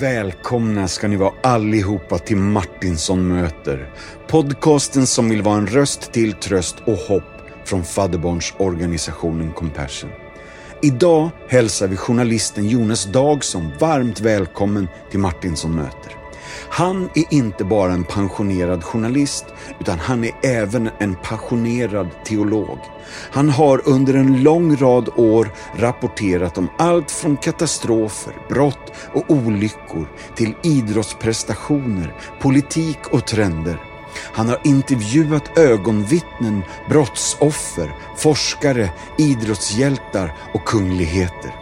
Välkomna ska ni vara allihopa till Martinsson möter. Podcasten som vill vara en röst till tröst och hopp från fadderbarnsorganisationen Compassion. Idag hälsar vi journalisten Jonas Dagson varmt välkommen till Martinsson möter. Han är inte bara en pensionerad journalist, utan han är även en passionerad teolog. Han har under en lång rad år rapporterat om allt från katastrofer, brott och olyckor till idrottsprestationer, politik och trender. Han har intervjuat ögonvittnen, brottsoffer, forskare, idrottshjältar och kungligheter.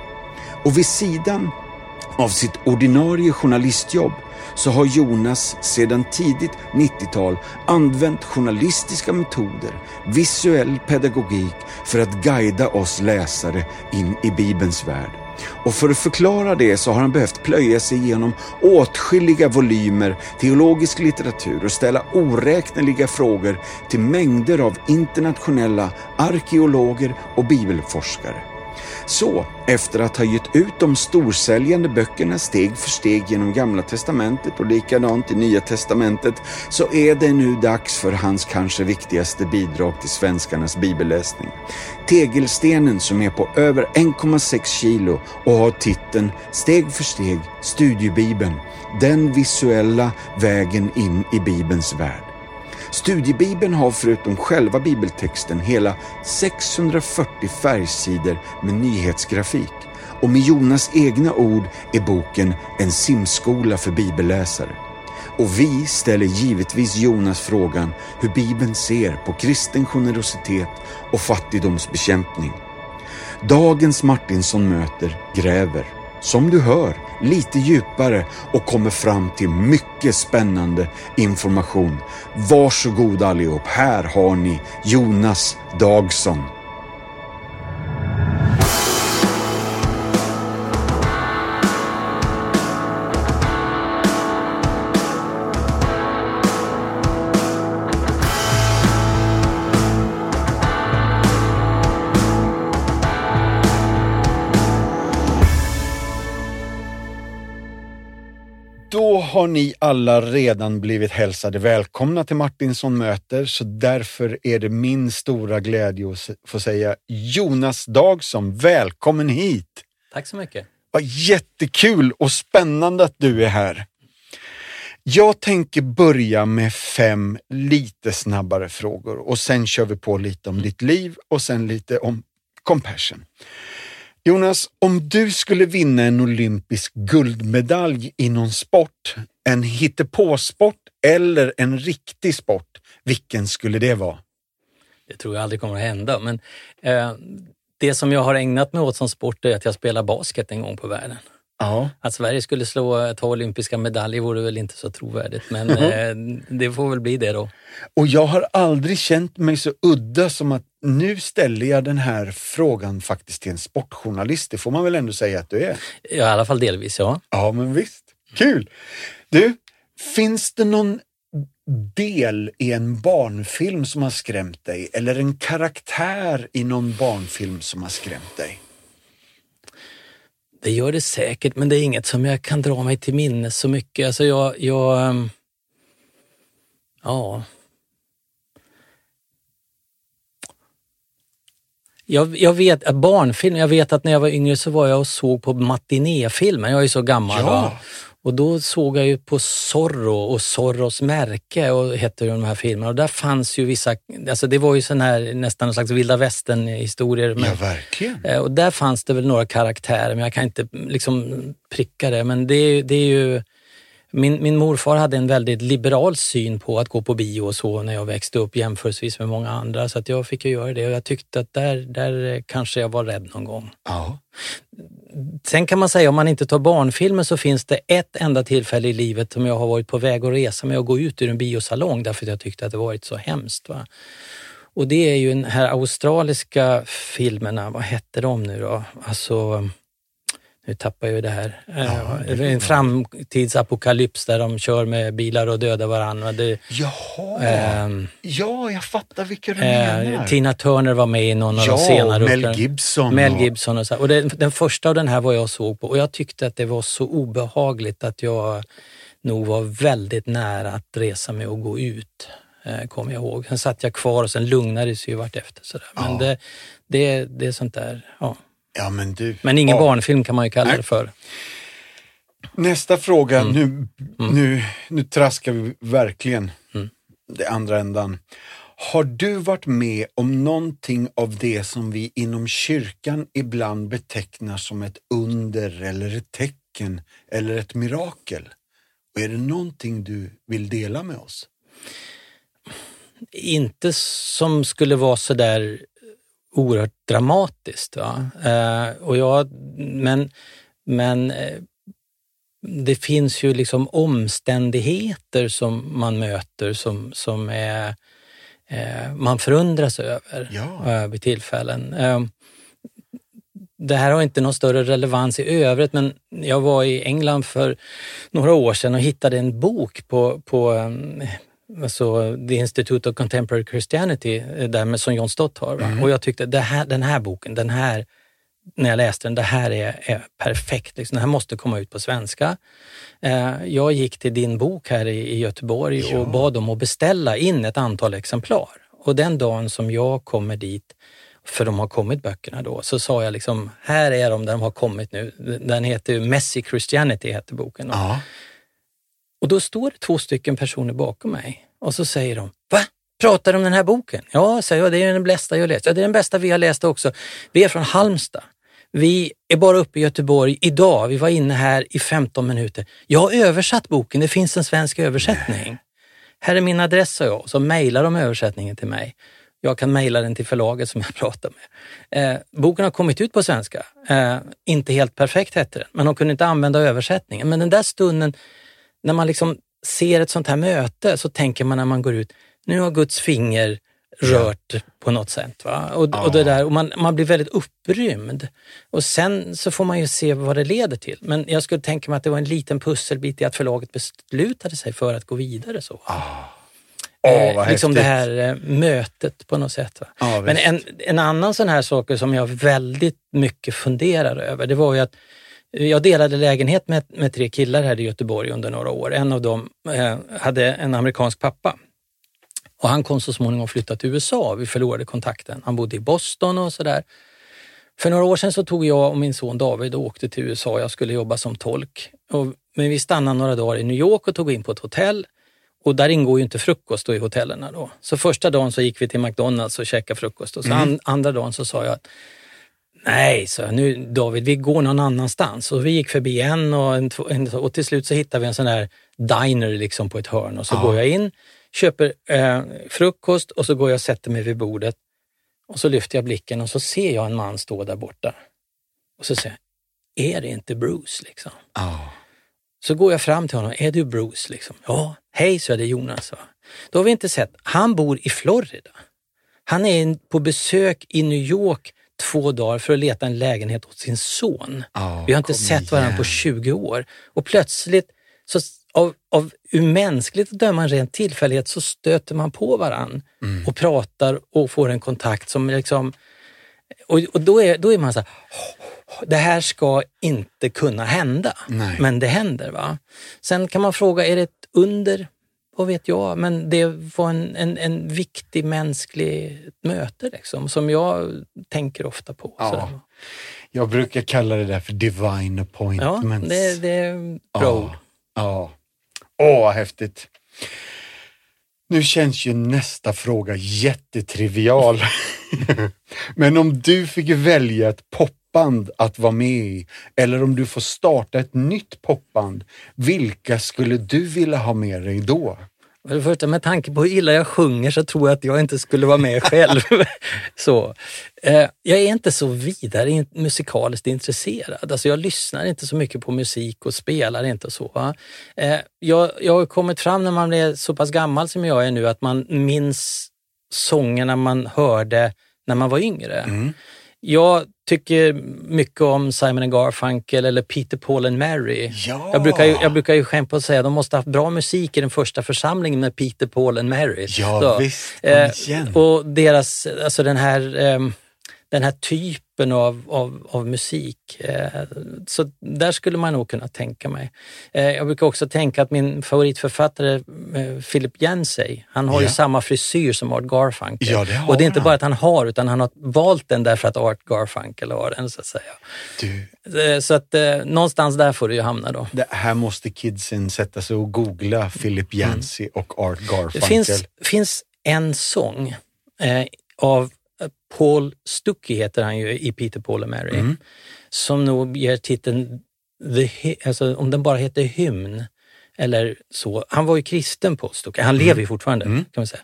Och vid sidan av sitt ordinarie journalistjobb så har Jonas sedan tidigt 90-tal använt journalistiska metoder, visuell pedagogik för att guida oss läsare in i Bibelns värld. Och för att förklara det så har han behövt plöja sig igenom åtskilliga volymer teologisk litteratur och ställa oräkneliga frågor till mängder av internationella arkeologer och bibelforskare. Så, efter att ha gett ut de storsäljande böckerna steg för steg genom Gamla Testamentet och likadant i Nya Testamentet, så är det nu dags för hans kanske viktigaste bidrag till svenskarnas bibelläsning. Tegelstenen som är på över 1,6 kilo och har titeln Steg för steg, Studiebibeln, den visuella vägen in i Bibelns värld. Studiebibeln har förutom själva bibeltexten hela 640 färgsidor med nyhetsgrafik. Och med Jonas egna ord är boken en simskola för bibelläsare. Och vi ställer givetvis Jonas frågan hur Bibeln ser på kristen generositet och fattigdomsbekämpning. Dagens Martinsson möter gräver, som du hör, lite djupare och kommer fram till mycket spännande information. Varsågod allihop, här har ni Jonas Dagson. Har ni alla redan blivit hälsade välkomna till Martinsson möter, så därför är det min stora glädje att få säga Jonas Dagson, välkommen hit! Tack så mycket. Vad jättekul och spännande att du är här. Jag tänker börja med fem lite snabbare frågor och sen kör vi på lite om ditt liv och sen lite om compassion. Jonas, om du skulle vinna en olympisk guldmedalj i någon sport, en hittepåsport eller en riktig sport, vilken skulle det vara? Det tror jag aldrig kommer att hända, men eh, det som jag har ägnat mig åt som sport är att jag spelar basket en gång på världen. Ja. Att Sverige skulle slå ta olympiska medaljer vore väl inte så trovärdigt, men eh, det får väl bli det då. Och jag har aldrig känt mig så udda som att nu ställer jag den här frågan faktiskt till en sportjournalist. Det får man väl ändå säga att du är? Ja, I alla fall delvis, ja. Ja, men visst. Kul! Du, finns det någon del i en barnfilm som har skrämt dig? Eller en karaktär i någon barnfilm som har skrämt dig? Det gör det säkert, men det är inget som jag kan dra mig till minnes så mycket. Alltså jag, jag ehm, ja. Jag, jag vet att barnfilm, jag vet att när jag var yngre så var jag och såg på matinéfilmer. Jag är ju så gammal. Ja. Och då såg jag ju på Zorro och Zorros märke och hette ju de här filmerna. Och där fanns ju vissa, alltså det var ju sån här nästan en slags vilda västern historier. Ja, verkligen. Eh, Och där fanns det väl några karaktärer, men jag kan inte liksom pricka det. Men det, det är ju... Min, min morfar hade en väldigt liberal syn på att gå på bio och så när jag växte upp jämförelsevis med många andra. Så att jag fick ju göra det och jag tyckte att där, där kanske jag var rädd någon gång. Ja. Sen kan man säga om man inte tar barnfilmer så finns det ett enda tillfälle i livet som jag har varit på väg att resa med och gå ut ur en biosalong därför att jag tyckte att det varit så hemskt. Va? Och det är ju den här australiska filmerna, vad hette de nu då? Alltså, nu tappar jag ju det här. Ja, det en framtidsapokalyps där de kör med bilar och dödar varandra. Det, Jaha, äh, ja jag fattar vilka du äh, menar. Tina Turner var med i någon av ja, de senare. Mel Gibson. Mel Gibson och så. Och det, den första av den här var jag såg på och jag tyckte att det var så obehagligt att jag nog var väldigt nära att resa mig och gå ut. Eh, kommer jag ihåg. Sen satt jag kvar och sen lugnade det sig ju vartefter. Sådär. Men ja. det, det, det är sånt där, ja. Ja, men, du, men ingen ja. barnfilm kan man ju kalla Nej. det för. Nästa fråga, mm. Nu, mm. Nu, nu traskar vi verkligen mm. det andra ändan. Har du varit med om någonting av det som vi inom kyrkan ibland betecknar som ett under eller ett tecken eller ett mirakel? Och är det någonting du vill dela med oss? Inte som skulle vara så där oerhört dramatiskt. Eh, och jag, men, men eh, det finns ju liksom omständigheter som man möter som, som är, eh, man förundras över ja. eh, vid tillfällen. Eh, det här har inte någon större relevans i övrigt men jag var i England för några år sedan och hittade en bok på, på alltså The Institute of Contemporary Christianity, där med, som John Stott har. Mm. Och jag tyckte här, den här boken, den här, när jag läste den, det här är, är perfekt. Liksom. Den här måste komma ut på svenska. Eh, jag gick till din bok här i, i Göteborg ja. och bad dem att beställa in ett antal exemplar. Och den dagen som jag kommer dit, för de har kommit böckerna då, så sa jag liksom, här är de, de har kommit nu. Den heter Messy Christianity, heter boken. Ja. Och då står det två stycken personer bakom mig och så säger de, va? Pratar du om den här boken? Ja, säger jag, det är den bästa jag läst. Ja, det är den bästa vi har läst också. Vi är från Halmstad. Vi är bara uppe i Göteborg idag. Vi var inne här i 15 minuter. Jag har översatt boken, det finns en svensk översättning. Nej. Här är min adress, sa jag. Så mejlar de översättningen till mig. Jag kan mejla den till förlaget som jag pratar med. Eh, boken har kommit ut på svenska. Eh, inte helt perfekt hette den, men de kunde inte använda översättningen. Men den där stunden när man liksom ser ett sånt här möte så tänker man när man går ut, nu har Guds finger rört på något sätt. Va? Och, ja. och, det där, och man, man blir väldigt upprymd. Och sen så får man ju se vad det leder till. Men jag skulle tänka mig att det var en liten pusselbit i att förlaget beslutade sig för att gå vidare. så. Ah. Oh, eh, liksom det här eh, mötet på något sätt. Ah, Men en, en annan sån här sak som jag väldigt mycket funderar över, det var ju att jag delade lägenhet med, med tre killar här i Göteborg under några år. En av dem eh, hade en amerikansk pappa och han kom så småningom flytta till USA. Vi förlorade kontakten. Han bodde i Boston och sådär. För några år sedan så tog jag och min son David och åkte till USA. Jag skulle jobba som tolk. Och, men vi stannade några dagar i New York och tog in på ett hotell. Och där ingår ju inte frukost i hotellerna. Då. Så första dagen så gick vi till McDonalds och käkade frukost och så mm. an, andra dagen så sa jag att Nej, så nu David, vi går någon annanstans. Och vi gick förbi en och, en, en, och till slut så hittade vi en sån där diner liksom på ett hörn och så ja. går jag in, köper eh, frukost och så går jag och sätter mig vid bordet. Och så lyfter jag blicken och så ser jag en man stå där borta. Och så säger jag, är det inte Bruce? Liksom. Ja. Så går jag fram till honom, är du Bruce? Liksom. Ja, hej, så är det Jonas. Va? Då har vi inte sett, han bor i Florida. Han är på besök i New York två dagar för att leta en lägenhet åt sin son. Oh, vi har inte sett varandra på 20 år. Och plötsligt, så av, av ur mänskligt att döma en ren tillfällighet, så stöter man på varandra mm. och pratar och får en kontakt som liksom... Och, och då, är, då är man så här, det här ska inte kunna hända, Nej. men det händer. va. Sen kan man fråga, är det ett under? Vad vet jag, men det var en, en, en viktig mänsklig möte liksom, som jag tänker ofta på. Ja. Jag brukar kalla det där för divine appointments. Ja, det, det är bra Ja. Åh, vad häftigt. Nu känns ju nästa fråga jättetrivial. men om du fick välja ett popband att vara med i eller om du får starta ett nytt popband, vilka skulle du vilja ha med dig då? För det första, med tanke på hur illa jag sjunger så tror jag att jag inte skulle vara med själv. så, eh, jag är inte så vidare musikaliskt intresserad. Alltså jag lyssnar inte så mycket på musik och spelar inte så. Eh, jag, jag har kommit fram när man blir så pass gammal som jag är nu att man minns sångerna man hörde när man var yngre. Mm. Jag tycker mycket om Simon Garfunkel eller Peter, Paul and Mary. Ja. Jag, brukar ju, jag brukar ju skämt på att säga att de måste ha haft bra musik i den första församlingen med Peter, Paul and Mary. Ja, Så, visst. Eh, och deras, alltså den här, ehm, den här typen av, av, av musik. Eh, så där skulle man nog kunna tänka mig. Eh, jag brukar också tänka att min favoritförfattare eh, Philip Yancey, han har ju Ja. samma frisyr som Art Garfunkel. Ja, det och det är inte bara att han har, utan han har valt den därför att Art Garfunkel har den så att säga. Du, Så att någonstans där får det ju hamna då. det här måste kidsen sätta sig och googla Philip Yancey och Art Garfunkel. Det finns, finns en sång av Paul Stucky, heter han ju i Peter, Paul and Mary, Mm. som nog ger titeln, The, alltså, om den bara heter Hymn eller så. Han var ju kristen Paul Stucky, han lever ju fortfarande Mm. kan man säga.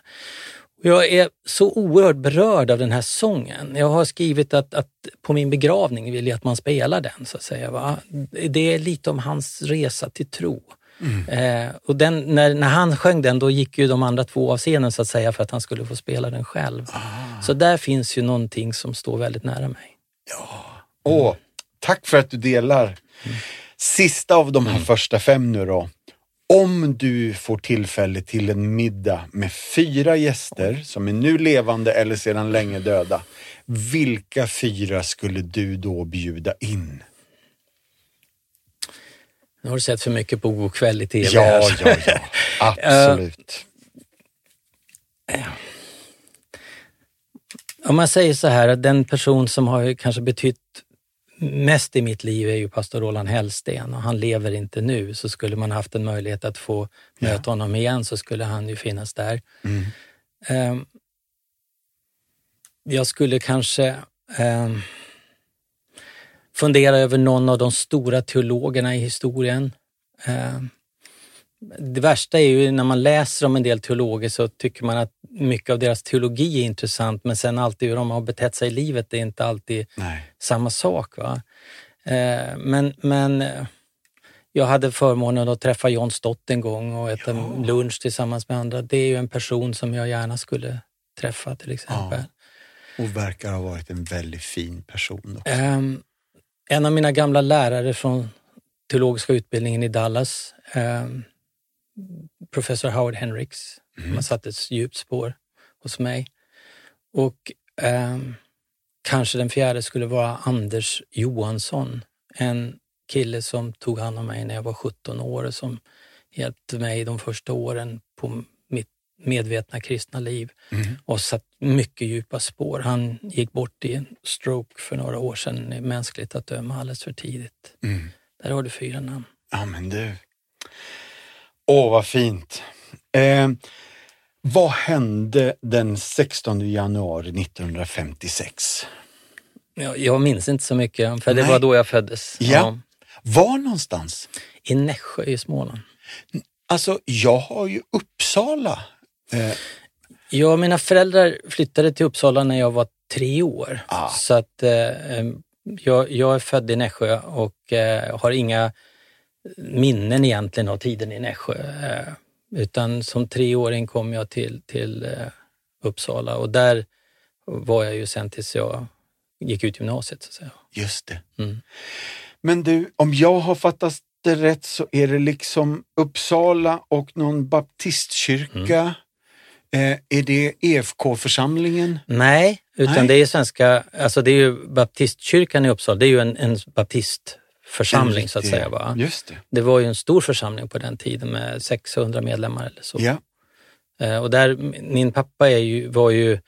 Och Jag är så oerhört berörd av den här sången. Jag har skrivit att, att på min begravning vill jag att man spelar den. så att säga. Va? Det är lite om hans resa till tro. Eh, och den, när, när han sjöng den då gick ju de andra två av scenen så att säga för att han skulle få spela den själv. Så där finns ju någonting som står väldigt nära mig. Åh, tack för att du delar. Sista av de här första fem nu då. Om du får tillfälle till en middag med fyra gäster som är nu levande eller sedan länge döda. Vilka fyra skulle du då bjuda in? Nu har du sett för mycket på God kväll i TV Ja, här. ja, ja. Absolut. Om man säger så här, att den person som har kanske betytt mest i mitt liv är ju pastor Roland Hellsten och han lever inte nu. Så skulle man haft en möjlighet att få möta honom igen så skulle han ju finnas där. Mm. Ehm, jag skulle kanske ehm, fundera över någon av de stora teologerna i historien. Ehm, det värsta är ju när man läser om en del teologer så tycker man att mycket av deras teologi är intressant men sen alltid hur de har betett sig i livet är inte alltid Nej. samma sak. Va? Eh, men men eh, jag hade förmånen att träffa John Stott en gång och äta Ja. lunch tillsammans med andra. Det är ju en person som jag gärna skulle träffa till exempel. Och verkar ha varit en väldigt fin person också. Ehm, en av mina gamla lärare från teologiska utbildningen i Dallas, ehm, professor Howard Hendricks, som har satt ett djupt spår hos mig. Och ehm, kanske den fjärde skulle vara Anders Johansson, en kille som tog hand om mig när jag var 17 år och som hjälpte mig de första åren på mitt medvetna kristna liv Mm. och satt mycket djupa spår. Han gick bort i en stroke för några år sedan, mänskligt att döma, alldeles för tidigt. Mm. Där har du fyra namn. Ja, men du. Åh, vad fint. Eh, vad hände den 16 januari 1956? Jag, jag minns inte så mycket, för det Nej. var då jag föddes. Ja. Var någonstans? I Nässjö i Småland. Alltså, jag har ju Uppsala. Eh, Ja, mina föräldrar flyttade till Uppsala när jag var tre år. Ah. Så att eh, jag, jag är född i Nässjö och eh, har inga minnen egentligen av tiden i Nässjö. Eh, utan som treåring kom jag till, till eh, Uppsala och där var jag ju sen tills jag gick ut gymnasiet. Så att säga. just det. Mm. Men du, om jag har fattat det rätt så är det liksom Uppsala och någon baptistkyrka. Eh, är det EFK-församlingen? Nej, utan Nej. det är svenska, alltså det är ju baptistkyrkan i Uppsala, det är ju en, en baptistförsamling så att säga. Va? Just det. Det var ju en stor församling på den tiden med 600 medlemmar eller så. Ja. Eh, Och där, min pappa är ju, var ju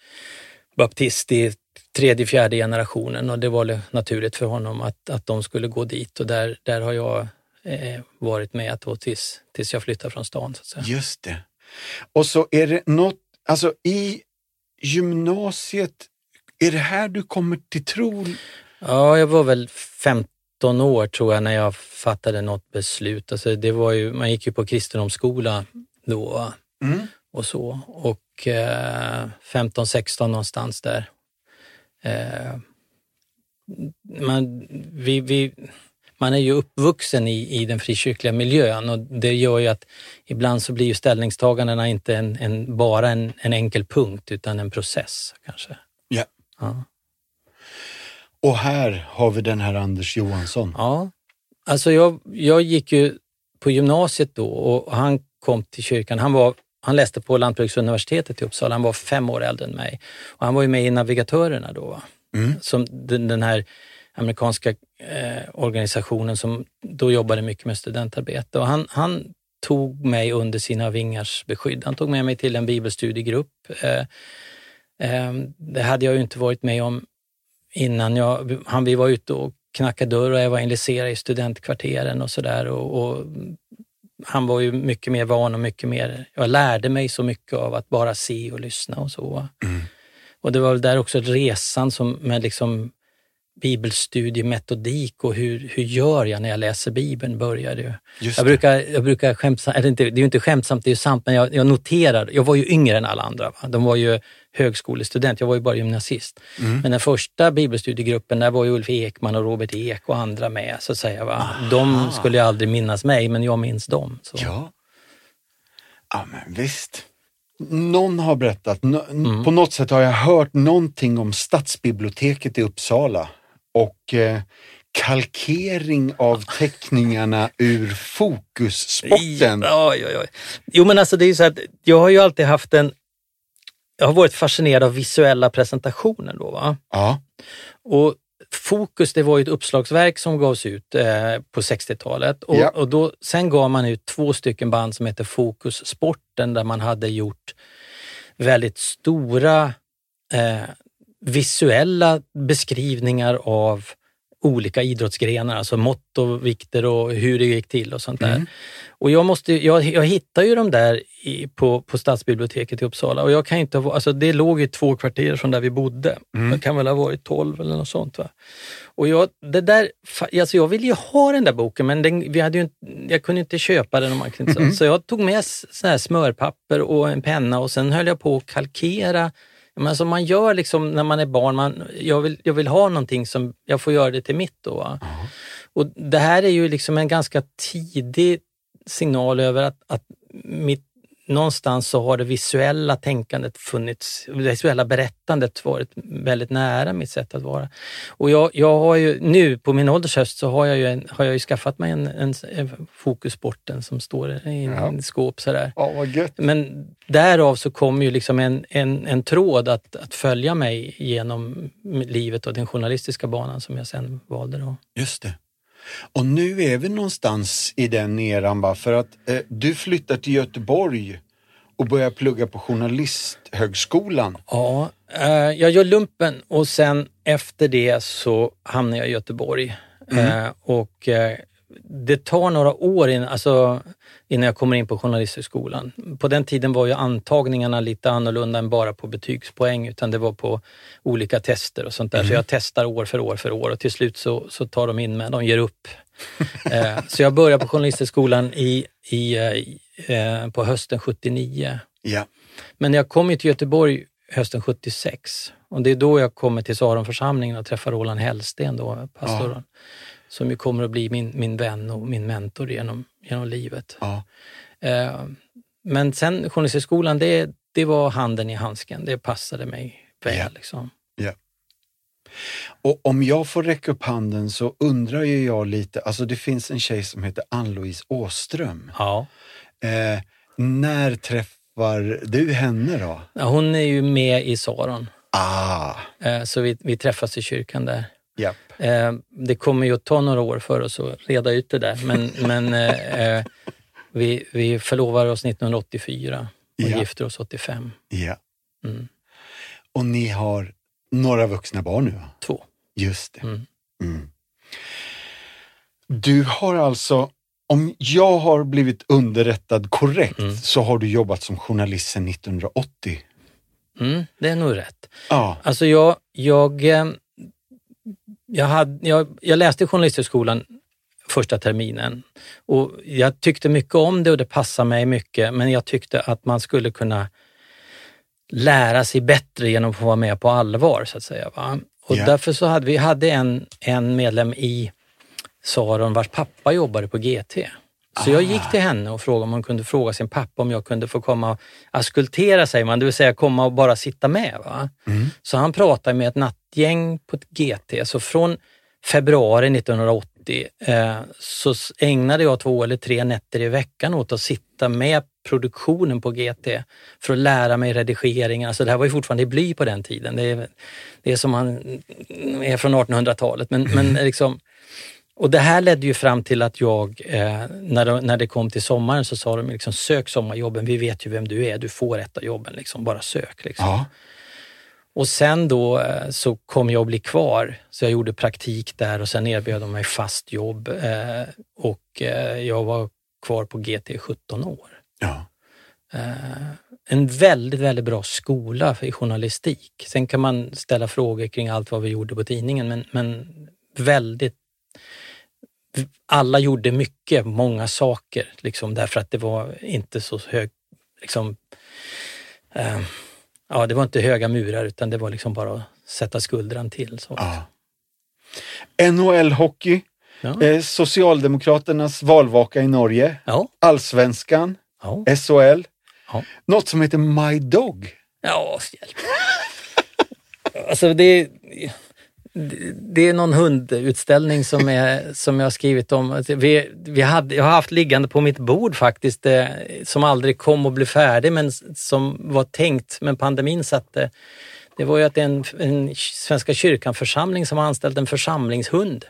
baptist i tredje, fjärde generationen och det var naturligt för honom att, att de skulle gå dit och där, där har jag eh, varit med då tills, tills jag flyttade från stan. Så att säga. Just det. Och så är det något, alltså i gymnasiet, är det här du kommer till tro? Ja, jag var väl 15 år tror jag när jag fattade något beslut. Alltså det var ju, man gick ju på kristendomsskola då Mm. och så. Och eh, 15-16 någonstans där. Eh, man, vi, vi, man är ju uppvuxen i, i den frikyrkliga miljön och det gör ju att ibland så blir ju ställningstagandena inte en, en, bara en, en enkel punkt utan en process kanske. Ja. Ja. Och här har vi den här Anders Johansson. Ja, alltså jag, jag gick ju på gymnasiet då och han kom till kyrkan. Han, var, han läste på Lantbruksuniversitetet i Uppsala. Han var fem år äldre än mig. Och han var ju med i Navigatörerna då. Mm. Som den, den här amerikanska eh, organisationen som då jobbade mycket med studentarbete. Och han, han tog mig under sina vingars beskydd. Han tog med mig till en bibelstudiegrupp. Eh, eh, det hade jag ju inte varit med om innan. Jag, han, vi var ute och knackade dörr och evangeliserade i studentkvarteren och sådär. Och, och, han var ju mycket mer van och mycket mer... Jag lärde mig så mycket av att bara se och lyssna och så. Mm. Och det var väl där också resan som med liksom bibelstudiemetodik och hur, hur gör jag när jag läser Bibeln började. Just Jag det. brukar, jag brukar skämtsamt, eller inte, det är ju inte skämtsamt, det är ju sant, men jag, jag noterar, jag var ju yngre än alla andra. Va? De var ju högskolestudent, jag var ju bara gymnasist. Mm. Men den första bibelstudiegruppen, där var ju Ulf Ekman och Robert Ek och andra med så att säga. Va? De skulle ju aldrig minnas mig, men jag minns dem. Så. Ja. Ja, men visst. Någon har berättat, nå- Mm. på något sätt har jag hört någonting om stadsbiblioteket i Uppsala och eh, kalkering av teckningarna ur Fokussporten. Oj, oj, oj. Jo men alltså det är ju så att jag har ju alltid haft en, jag har varit fascinerad av visuella presentationer då. Va? Ja, Och Fokus, det var ju ett uppslagsverk som gavs ut eh, på 60-talet och, Ja. och då, sen gav man ut två stycken band som heter Fokus Sporten där man hade gjort väldigt stora eh, visuella beskrivningar av olika idrottsgrenar, alltså mått och vikter och hur det gick till och sånt där. Mm. Och jag, måste, jag, jag hittar ju de där i, på, på stadsbiblioteket i Uppsala och jag kan inte ha, alltså det låg ju två kvarter från där vi bodde. Mm. Det kan väl ha varit 12 eller något sånt. Va? Och jag, det där, alltså jag ville ju ha den där boken men den, vi hade ju jag kunde inte köpa den. Om man kunde, Mm. Så jag tog med sån här smörpapper och en penna och sen höll jag på att kalkera men som man gör liksom när man är barn, man, jag, vill, jag vill ha någonting som jag får göra det till mitt. Då, va? Och det här är ju liksom en ganska tidig signal över att, att mitt, någonstans så har det visuella tänkandet funnits, det visuella berättandet varit väldigt nära mitt sätt att vara. Och jag, jag har ju nu på min ålders höst så har jag ju, en, har jag ju skaffat mig en, en, en Fokussporten som står i en Ja. skåp sådär. ja vad gött. Men därav så kom ju liksom en, en, en tråd att, att följa mig genom livet och den journalistiska banan som jag sen valde. Då. Just det. Och nu är vi någonstans i den eran va? för att eh, du flyttar till Göteborg och börjar plugga på Journalisthögskolan. Ja, eh, jag gör lumpen och sen efter det så hamnar jag i Göteborg. Eh, och eh, det tar några år innan, alltså, innan jag kommer in på Journalisthögskolan. På den tiden var ju antagningarna lite annorlunda än bara på betygspoäng utan det var på olika tester och sånt där. Så jag testar år för år för år och till slut så, så tar de in mig, de ger upp. eh, så jag börjar på Journalisthögskolan i, i, eh, eh, på hösten 79. Ja. Men jag kom ju till Göteborg hösten 76 och det är då jag kommer till Saronförsamlingen och träffar Roland Hellsten, då, pastorn, som ju kommer att bli min, min vän och min mentor genom, genom livet. ja. Eh, men sen Journalisthögskolan, det, det var handen i handsken. Det passade mig väl. Ja. Liksom. Och om jag får räcka upp handen så undrar ju jag lite, alltså det finns en tjej som heter Ann-Louise Åström. Ja. Eh, när träffar du henne då? Ja, Hon är ju med i Saron, Ah, eh, så vi, vi träffas i kyrkan där. Japp. Eh, det kommer ju att ta några år för oss att reda ut det där, men, men eh, eh, vi, vi förlovar oss 1984 och Ja. gifter oss 85. Ja. Mm. Och ni har några vuxna barn nu? Två. Just det. Mm. Mm. Du har alltså, om jag har blivit underrättad korrekt, Mm. så har du jobbat som journalist sedan 1980. Mm, det är nog rätt. Ja, Alltså jag, jag, eh, jag, hade, jag, jag läste Journalisthögskolan första terminen och jag tyckte mycket om det och det passade mig mycket men jag tyckte att man skulle kunna lära sig bättre genom att få vara med på allvar så att säga. Va? Och Ja. därför så hade vi hade en, en medlem i Saron vars pappa jobbade på GT. Så jag gick till henne och frågade om hon kunde fråga sin pappa om jag kunde få komma och askultera säger man, det vill säga komma och bara sitta med. Va? Mm. Så han pratade med ett ett gäng på ett GT, så från februari 1980 eh, så ägnade jag två eller tre nätter i veckan åt att sitta med produktionen på GT för att lära mig redigeringen. Alltså det här var ju fortfarande i bly på den tiden. Det är, det är som man är från 1800-talet. Men, men liksom, och det här ledde ju fram till att jag, eh, när, de, när det kom till sommaren så sa de liksom sök sommarjobben, vi vet ju vem du är, du får ett av jobben, liksom. bara sök. Liksom. Ja. Och sen då eh, så kom jag att bli kvar, så jag gjorde praktik där och sen erbjöd de mig fast jobb eh, och eh, jag var kvar på GT i 17 år. Ja. En väldigt, väldigt bra skola i journalistik. Sen kan man ställa frågor kring allt vad vi gjorde på tidningen, men, men väldigt alla gjorde mycket, många saker, liksom, därför att det var inte så hög, liksom, eh, ja, det var inte höga murar utan det var liksom bara att sätta skuldran till. Så. Ja. NHL-hockey, ja. eh, Socialdemokraternas valvaka i Norge, ja. Allsvenskan, ja. SHL, ja. något som heter My Dog. Ja, hjälp. alltså det, det är någon hundutställning som, är, som jag har skrivit om. Vi, vi hade, jag har haft liggande på mitt bord faktiskt, eh, som aldrig kom att bli färdig men som var tänkt, men pandemin satte. Det var ju att en, en Svenska kyrkan-församling som har anställt en församlingshund.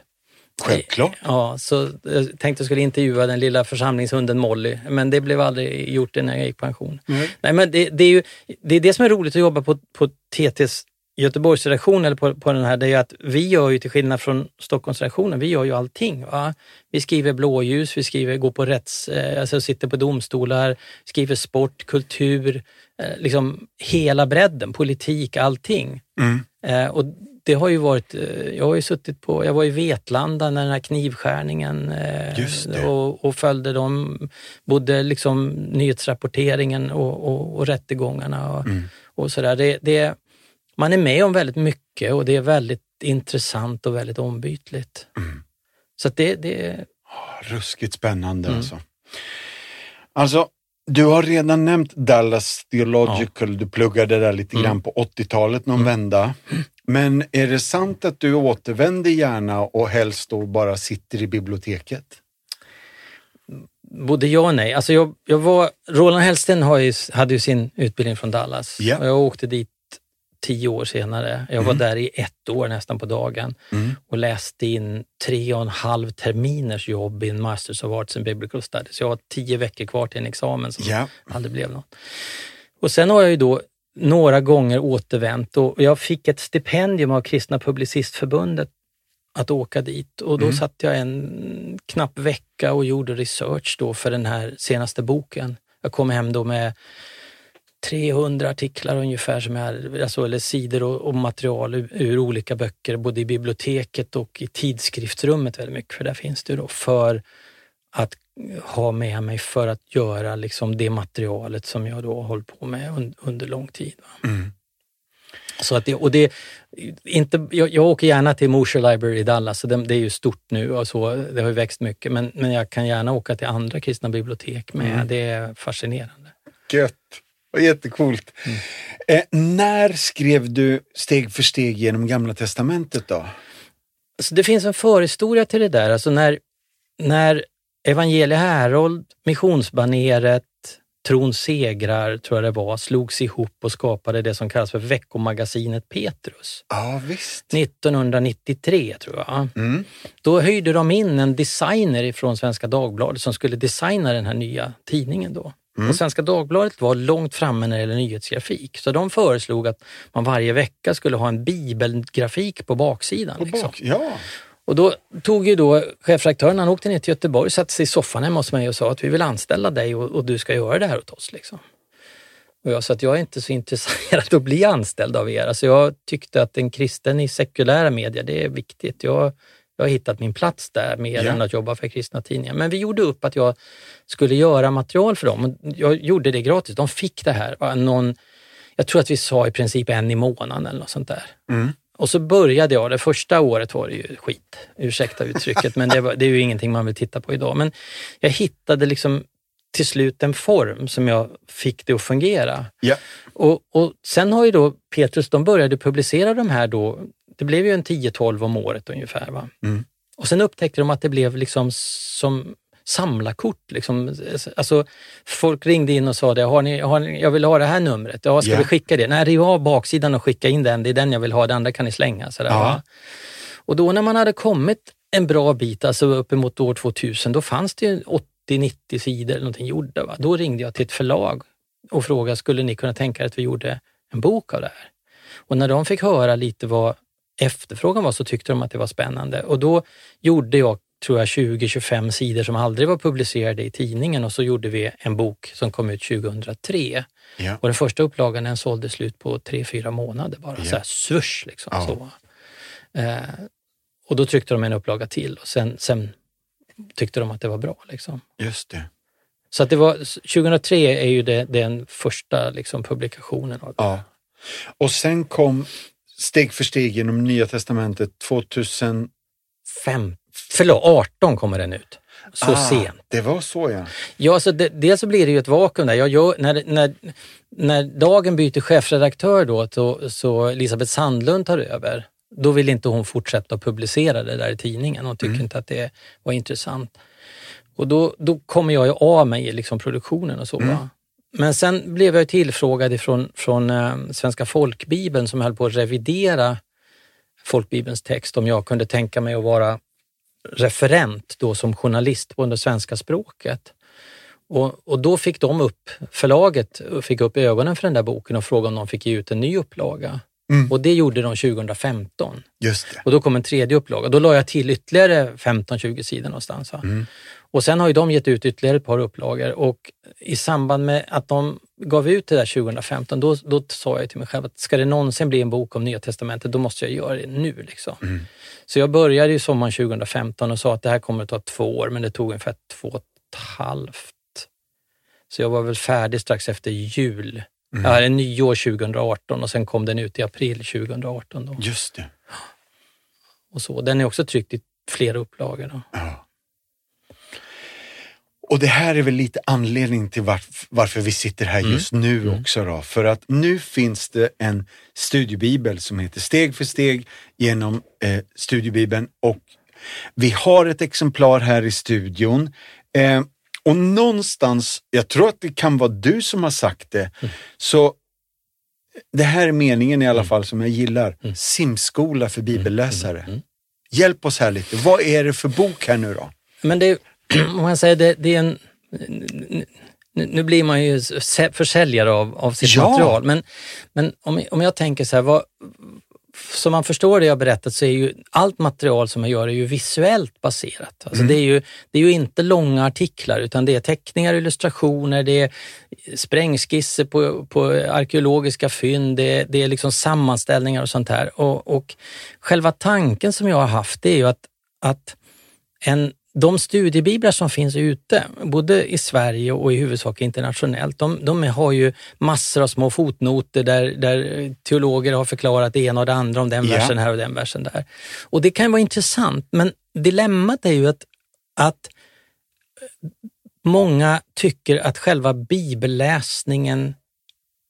Självklart. Ja, så jag tänkte jag skulle intervjua den lilla församlingshunden Molly, men det blev aldrig gjort när jag gick pension. Mm. Nej, men det, det, är ju, det är det som är roligt att jobba på, på TTs Göteborgsredaktion eller på, på den här, det är att vi gör ju till skillnad från Stockholmsredaktionen, vi gör ju allting. Va? Vi skriver blåljus, vi skriver, går på rätts, eh, alltså sitter på domstolar, skriver sport, kultur, eh, liksom hela bredden, politik, allting. Mm. Eh, och det har ju varit, jag har ju suttit på, jag var i Vetlanda när den här knivskärningen eh, och, och, följde dem, både liksom nyhetsrapporteringen och, och, och rättegångarna och, mm. och sådär. Det, det, man är med om väldigt mycket och det är väldigt intressant och väldigt ombytligt. Mm. Så det, det är... Ruskigt spännande mm. alltså. Alltså, du har redan nämnt Dallas Theological, ja. du pluggade där lite mm. grann på 80-talet, någon mm. vända. Men är det sant att du återvänder gärna och helst då bara sitter i biblioteket? Både ja och nej. Alltså jag, jag var, Roland Hellsten ju, hade ju sin utbildning från Dallas yeah. och jag åkte dit tio år senare. Jag var mm. där i ett år nästan på dagen mm. och läste in tre och en halv terminers jobb i en Masters of Arts and Biblical Studies. Jag har tio veckor kvar till en examen som yeah. aldrig blev något. Och sen har jag ju då några gånger återvänt och jag fick ett stipendium av Kristna Publicistförbundet att åka dit och då mm. satt jag en knapp vecka och gjorde research då för den här senaste boken. Jag kom hem då med 300 artiklar ungefär, som är, alltså, eller sidor och, och material ur, ur, olika böcker, både i biblioteket och i tidskriftsrummet väldigt mycket, för där finns det då, för att ha med mig för att göra liksom det materialet som jag då har hållit på med un, under lång tid. Mm. Så att det, och det, inte, jag, jag åker gärna till Mosher Library i Dallas, så det, det, är ju stort nu och så, det har ju växt mycket, men, men jag kan gärna åka till andra kristna bibliotek med. Mm. Det är fascinerande. Gött! Jättecoolt. Mm. Eh, när skrev du steg för steg genom Gamla Testamentet då? Alltså det finns en förhistoria till det där. Alltså när, när Evangelie Härold, Missionsbaneret, Tron segrar, tror jag det var, slogs ihop och skapade det som kallas för veckomagasinet Petrus. Ja, visst. 1993 tror jag. Mm. Då höjde de in en designer från Svenska Dagbladet som skulle designa den här nya tidningen då. Mm. Och Svenska Dagbladet var långt framme när det gäller nyhetsgrafik, så de föreslog att man varje vecka skulle ha en bibelgrafik på baksidan. På liksom. bak, ja. Och då tog ju då chefredaktören, han åkte ner till Göteborg, satte sig i soffan hemma hos mig och sa att vi vill anställa dig och, och du ska göra det här åt oss. Liksom. Och jag sa att jag är inte så intresserad att bli anställd av er. Alltså jag tyckte att en kristen i sekulära medier, det är viktigt. Jag jag har hittat min plats där mer yeah. än att jobba för kristna tidningar. Men vi gjorde upp att jag skulle göra material för dem. Jag gjorde det gratis. De fick det här. Någon, jag tror att vi sa i princip en i månaden eller något sånt där. Mm. Och så började jag, det första året var det ju skit, ursäkta uttrycket, men det, var, det, är ju ingenting man vill titta på idag. Men jag hittade liksom till slut en form som jag fick det att fungera. Yeah. Och, och sen har ju då Petrus, de började publicera de här då det blev ju en 10-12 om året ungefär. Va? Mm. Och sen upptäckte de att det blev liksom som samlarkort. Liksom. Alltså, folk ringde in och sa det, har ni, har ni, jag vill ha det här numret. Ja, ska Ja. vi skicka det? Nej, riv av baksidan och skicka in den. Det är den jag vill ha, det andra kan ni slänga. Sådär, Ja. Och då när man hade kommit en bra bit, alltså uppemot år 2000, då fanns det ju 80-90 sidor eller någonting gjorda. Va? Då ringde jag till ett förlag och frågade, skulle ni kunna tänka er att vi gjorde en bok av det här? Och när de fick höra lite vad efterfrågan var så tyckte de att det var spännande. Och då gjorde jag, tror jag, 20-25 sidor som aldrig var publicerade i tidningen och så gjorde vi en bok som kom ut 2003. Ja. Och den första upplagan den sålde slut på 3-4 månader bara, Ja. så här swoosh liksom. Ja. Så. Eh, och då tryckte de en upplaga till och sen, sen tyckte de att det var bra. Liksom. Just det. Så att det var, 2003 är ju det, den första liksom, publikationen av det. Ja. Och sen kom steg för steg genom Nya Testamentet 2000... Fem, förlåt, 18 kommer den ut. Så Ah, sent. Det var så ja. Ja, så det, dels så blir det ju ett vakuum där. Jag gör, när, när, när Dagen byter chefredaktör då, så, så Elisabeth Sandlund tar över, då vill inte hon fortsätta att publicera det där i tidningen. Hon tycker inte att det var intressant. Och då, då kommer jag ju av mig i liksom produktionen och så. Va? Men sen blev jag tillfrågad ifrån, från eh, Svenska folkbibeln som höll på att revidera folkbibelns text om jag kunde tänka mig att vara referent då som journalist på det svenska språket. Och, och då fick de upp, förlaget fick upp ögonen för den där boken och frågade om de fick ge ut en ny upplaga. Mm. Och det gjorde de 2015. Just det. Och då kom en tredje upplaga. Då la jag till ytterligare 15-20 sidor någonstans. Mm. Och sen har ju de gett ut ytterligare ett par upplagor och i samband med att de gav ut det där 2015, då, då sa jag till mig själv att ska det någonsin bli en bok om Nya Testamentet, då måste jag göra det nu. Liksom. Mm. Så jag började ju sommaren 2015 och sa att det här kommer att ta två år, men det tog ungefär två och ett halvt. Så jag var väl färdig strax efter jul. Mm. Hade nyår 2018 och sen kom den ut i april 2018. Då. Just det. Och så. Den är också tryckt i flera upplagor. Då. Ja. Och det här är väl lite anledning till varf- varför vi sitter här just nu också då. För att nu finns det en studiebibel som heter Steg för steg genom eh, studiebibeln och vi har ett exemplar här i studion. Eh, och någonstans, jag tror att det kan vara du som har sagt det, så det här är meningen i alla fall som jag gillar. Simskola för bibelläsare. Hjälp oss här lite. Vad är det för bok här nu då? Men det, om man säger det, det är en... Nu, blir man ju sä- försäljare av, av sitt Ja. material, men, men om, om jag tänker så här, vad, som man förstår det jag berättat så är ju allt material som jag gör är ju visuellt baserat. Alltså det, är ju, det är ju inte långa artiklar utan det är teckningar, illustrationer, det är sprängskisser på, på arkeologiska fynd, det, är- det är liksom sammanställningar och sånt här. Och, och själva tanken som jag har haft det är ju att, att en, de studiebiblar som finns ute, både i Sverige och i huvudsak internationellt, de, de har ju massor av små fotnoter där, där teologer har förklarat det ena och det andra om den Ja. versen här och den versen där. Och det kan vara intressant, men dilemmat är ju att, att många tycker att själva bibelläsningen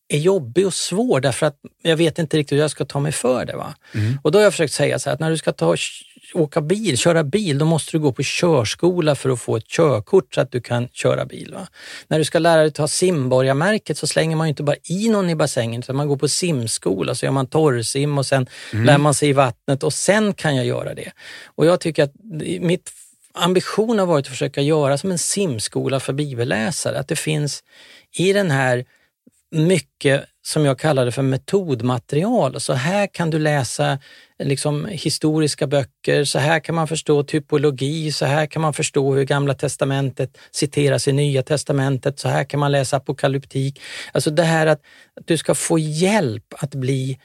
är jobbig och svår därför att jag vet inte riktigt hur jag ska ta mig för det. Va? Och då har jag försökt säga så här att när du ska ta, åka bil, köra bil, då måste du gå på körskola för att få ett körkort så att du kan köra bil. Va? När du ska lära dig ta simborgarmärket så slänger man ju inte bara i någon i bassängen utan man går på simskola, så gör man torrsim och sen lär man sig i vattnet och sen kan jag göra det. Och jag tycker att mitt ambition har varit att försöka göra som en simskola för bibelläsare, att det finns i den här mycket som jag kallar det för metodmaterial. Så här kan du läsa liksom, historiska böcker, så här kan man förstå typologi, så här kan man förstå hur Gamla testamentet citeras i Nya testamentet, så här kan man läsa apokalyptik. Alltså det här att, att du ska få hjälp att bli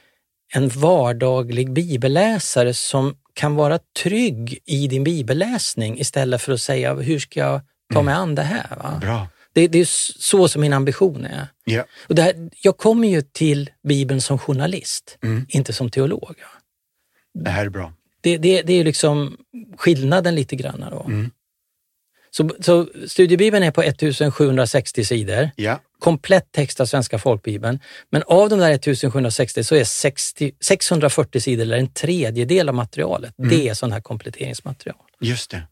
en vardaglig bibelläsare som kan vara trygg i din bibelläsning istället för att säga hur ska jag ta mig an det här? Va? Bra. Det, det är så som min ambition är. Ja. Och det här, jag kommer ju till Bibeln som journalist, Mm. inte som teolog. Det här är bra. Det, det, det är liksom skillnaden lite grann. Då. Mm. Så, så studiebibeln är på 1760 sidor. Ja. Komplett text av Svenska folkbibeln. Men av de där 1760 så är 60, 640 sidor, eller en tredjedel av materialet, Mm. det är sån här kompletteringsmaterial. Just det.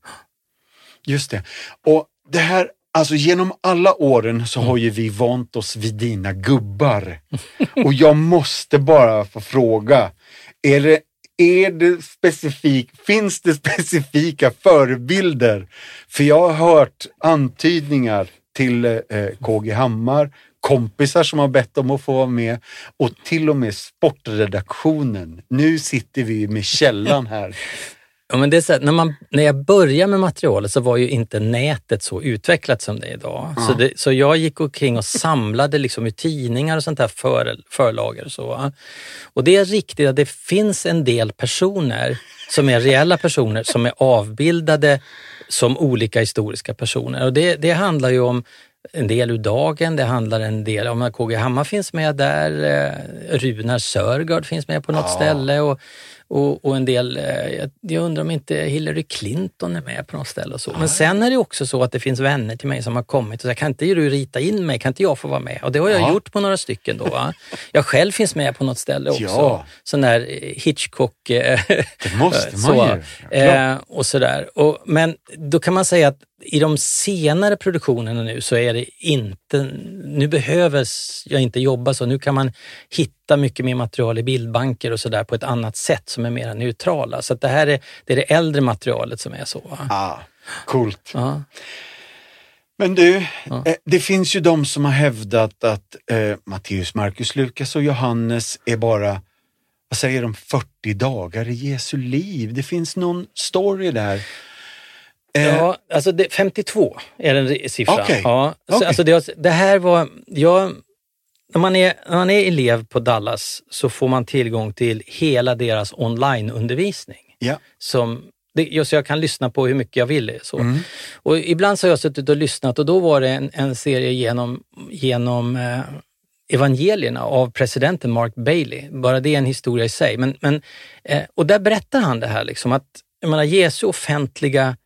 Just det. Och det här, alltså genom alla åren så har ju vi vant oss vid dina gubbar. Och jag måste bara få fråga, är det, är det specifik, finns det specifika förebilder? För jag har hört antydningar till eh, KG Hammar, kompisar som har bett om att få vara med och till och med sportredaktionen. Nu sitter vi med källan här. Ja, men det är så här, när, man, när jag började med materialet så var ju inte nätet så utvecklat som det är idag. Så, det, så jag gick omkring och samlade liksom i tidningar och sånt där för, förlager och så. Och det är riktigt att det finns en del personer som är reella personer som är avbildade som olika historiska personer. Och det, det handlar ju om en del ur dagen, det handlar en del om att KG Hammar finns med där, eh, Runar Sörgård finns med på något Ja. ställe och, och, och en del, eh, jag, undrar om inte Hillary Clinton är med på något ställe och så. Men sen är det också så att det finns vänner till mig som har kommit och sagt, kan inte du rita in mig, kan inte jag få vara med? Och det har jag Ja. gjort på några stycken då. Va? Jag själv finns med på något ställe också. Ja. Sån där eh, Hitchcock... eh, Det måste man så, ju. Ja, eh, och sådär. Och, men då kan man säga att i de senare produktionerna nu så är det inte, nu behöver jag inte jobba så. Nu kan man hitta mycket mer material i bildbanker och sådär på ett annat sätt som är mer neutrala. Så det här är det, är det äldre materialet som är så. Va? Ah, coolt. Ja. Men du, Ja. eh, det finns ju de som har hävdat att eh, Matteus, Markus, Lukas och Johannes är bara, vad säger de, 40 dagar i Jesu liv. Det finns någon story där. Eh, Ja, alltså det, 52 är den siffran. Okej. Ja, så, Okej. alltså det, det här var, jag, när, man är, när man är elev på Dallas så får man tillgång till hela deras onlineundervisning. ja. Som, det, just så jag kan lyssna på hur mycket jag vill. Så. Mm. Och ibland så har jag suttit och lyssnat och då var det en, en serie genom, genom eh, evangelierna av presidenten Mark Bailey. Bara det är en historia i sig. Men, men, eh, och där berättar han det här liksom att jag menar, Jesu offentliga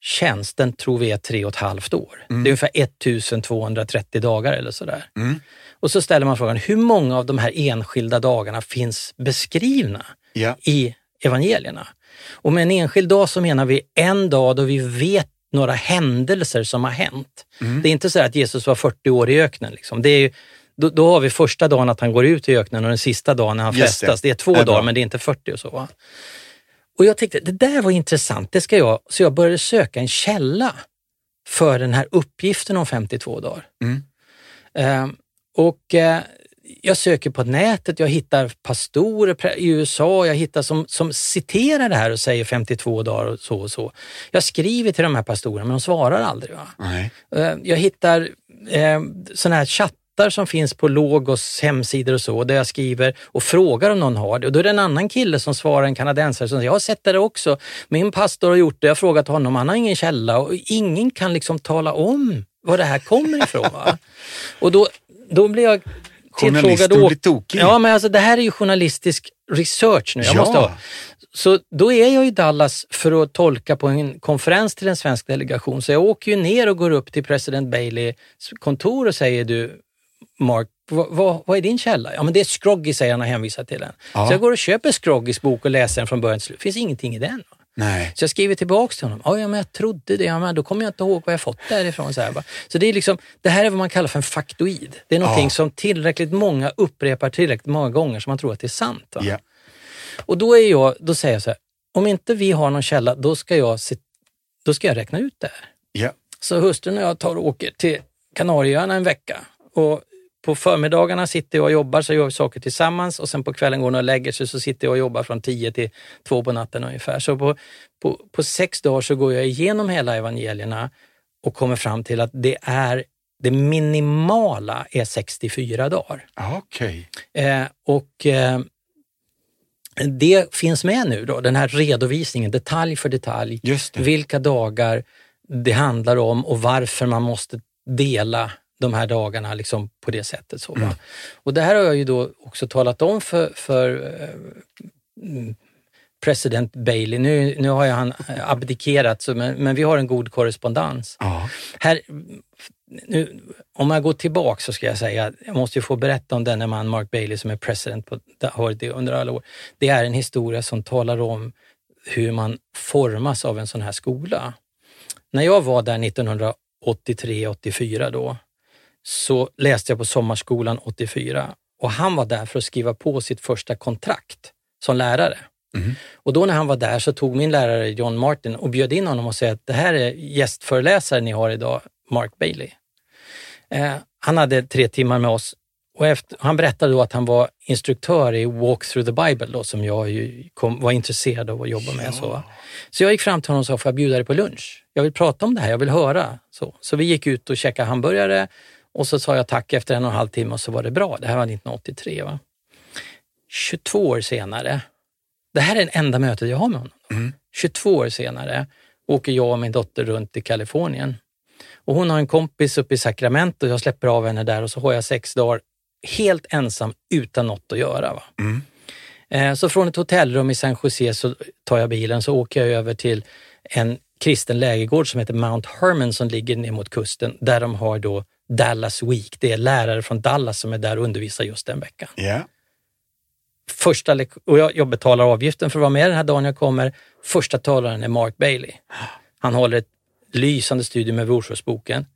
tjänst, den tror vi är tre och ett halvt år. Det är ungefär 1230 dagar eller sådär. Mm. Och så ställer man frågan, hur många av de här enskilda dagarna finns beskrivna Ja. i evangelierna? Och med en enskild dag så menar vi en dag då vi vet några händelser som har hänt. Mm. Det är inte så att Jesus var 40 år i öknen. Liksom. Det är ju, då, då har vi första dagen att han går ut i öknen och den sista dagen när han Just det. Det är två dagar men det är inte 40 och så. Va? Och jag tyckte det där var intressant, det ska jag, så jag började söka en källa för den här uppgiften om 52 dagar. Mm. Eh, och eh, jag söker på nätet, jag hittar pastorer i USA, jag hittar som, som citerar det här och säger 52 dagar och så och så. Jag skriver till de här pastorerna men de svarar aldrig. Va? Nej. Eh, Jag hittar eh, sådana här chattar som finns på Logos hemsidor och så, där jag skriver och frågar om någon har det. Och då är det en annan kille som svarar, en kanadensare, som säger jag har sett det också. Min pastor har gjort det, jag har frågat honom, han har ingen källa och ingen kan liksom tala om var det här kommer ifrån. Va? och då, då blir jag tillfrågad Journalisten blir tokig. Ja, men alltså det här är ju journalistisk research nu. Jag Ja. måste ha. Så då är jag i Dallas för att tolka på en konferens till en svensk delegation. Så jag åker ju ner och går upp till president Baileys kontor och säger du, Mark, vad, vad, vad är din källa? Ja, men det är Scroggy, säger han och hänvisar till den. Ja. Så jag går och köper Scroggys bok och läser den från början till slut. Det finns ingenting i den. Nej. Så jag skriver tillbaks till honom. "Ja, men jag trodde det. Ja, men då kommer jag inte ihåg var jag fått det här ifrån. Så, här, va? så det, är liksom, det här är vad man kallar för en faktoid. Det är någonting Ja. som tillräckligt många upprepar tillräckligt många gånger så man tror att det är sant. Ja. Och då, är jag, då säger jag så här, om inte vi har någon källa, då ska jag, se, då ska jag räkna ut det här. Ja. Så hustrun och jag tar och åker till Kanarieöarna en vecka. Och på förmiddagarna sitter jag och jobbar, så gör vi saker tillsammans och sen på kvällen går hon och lägger sig så sitter jag och jobbar från 10 till 2 på natten ungefär. Så på, på, på sex dagar så går jag igenom hela evangelierna och kommer fram till att det är det minimala är 64 dagar. Okej. Eh, och eh, det finns med nu då, den här redovisningen detalj för detalj. Vilka dagar det handlar om och varför man måste dela de här dagarna liksom på det sättet. Så? Mm. Och det här har jag ju då också talat om för, för eh, mm, president Bailey. Nu, nu har ju han abdikerat, så, men, men vi har en god korrespondens. Ja. Här, nu, om jag går tillbaka så ska jag säga, jag måste ju få berätta om denne man Mark Bailey som är president på, det under alla år. Det är en historia som talar om hur man formas av en sån här skola. När jag var där 1983-84 då, så läste jag på sommarskolan 84 och han var där för att skriva på sitt första kontrakt som lärare. Mm. Och då när han var där så tog min lärare John Martin och bjöd in honom och sa att det här är gästföreläsaren ni har idag, Mark Bailey. Eh, han hade tre timmar med oss och efter, han berättade då att han var instruktör i Walk through the Bible då, som jag kom, var intresserad av att jobba med. Så. så jag gick fram till honom och sa, får jag bjuda dig på lunch? Jag vill prata om det här, jag vill höra. Så, så vi gick ut och käkade hamburgare och så sa jag tack efter en och en halv timme och så var det bra. Det här var 1983. Va? 22 år senare, det här är det enda mötet jag har med honom. Mm. 22 år senare åker jag och min dotter runt i Kalifornien. Och hon har en kompis uppe i Sacramento jag släpper av henne där och så har jag sex dagar helt ensam utan något att göra. Va? Mm. Eh, Så från ett hotellrum i San Jose så tar jag bilen så åker jag över till en kristen lägergård som heter Mount Hermon som ligger ner mot kusten där de har då Dallas Week. Det är lärare från Dallas som är där och undervisar just den veckan. Ja. Första och jag, jag betalar avgiften för att vara med den här dagen jag kommer. Första talaren är Mark Bailey. Han håller ett lysande studium med Brorsåsboken.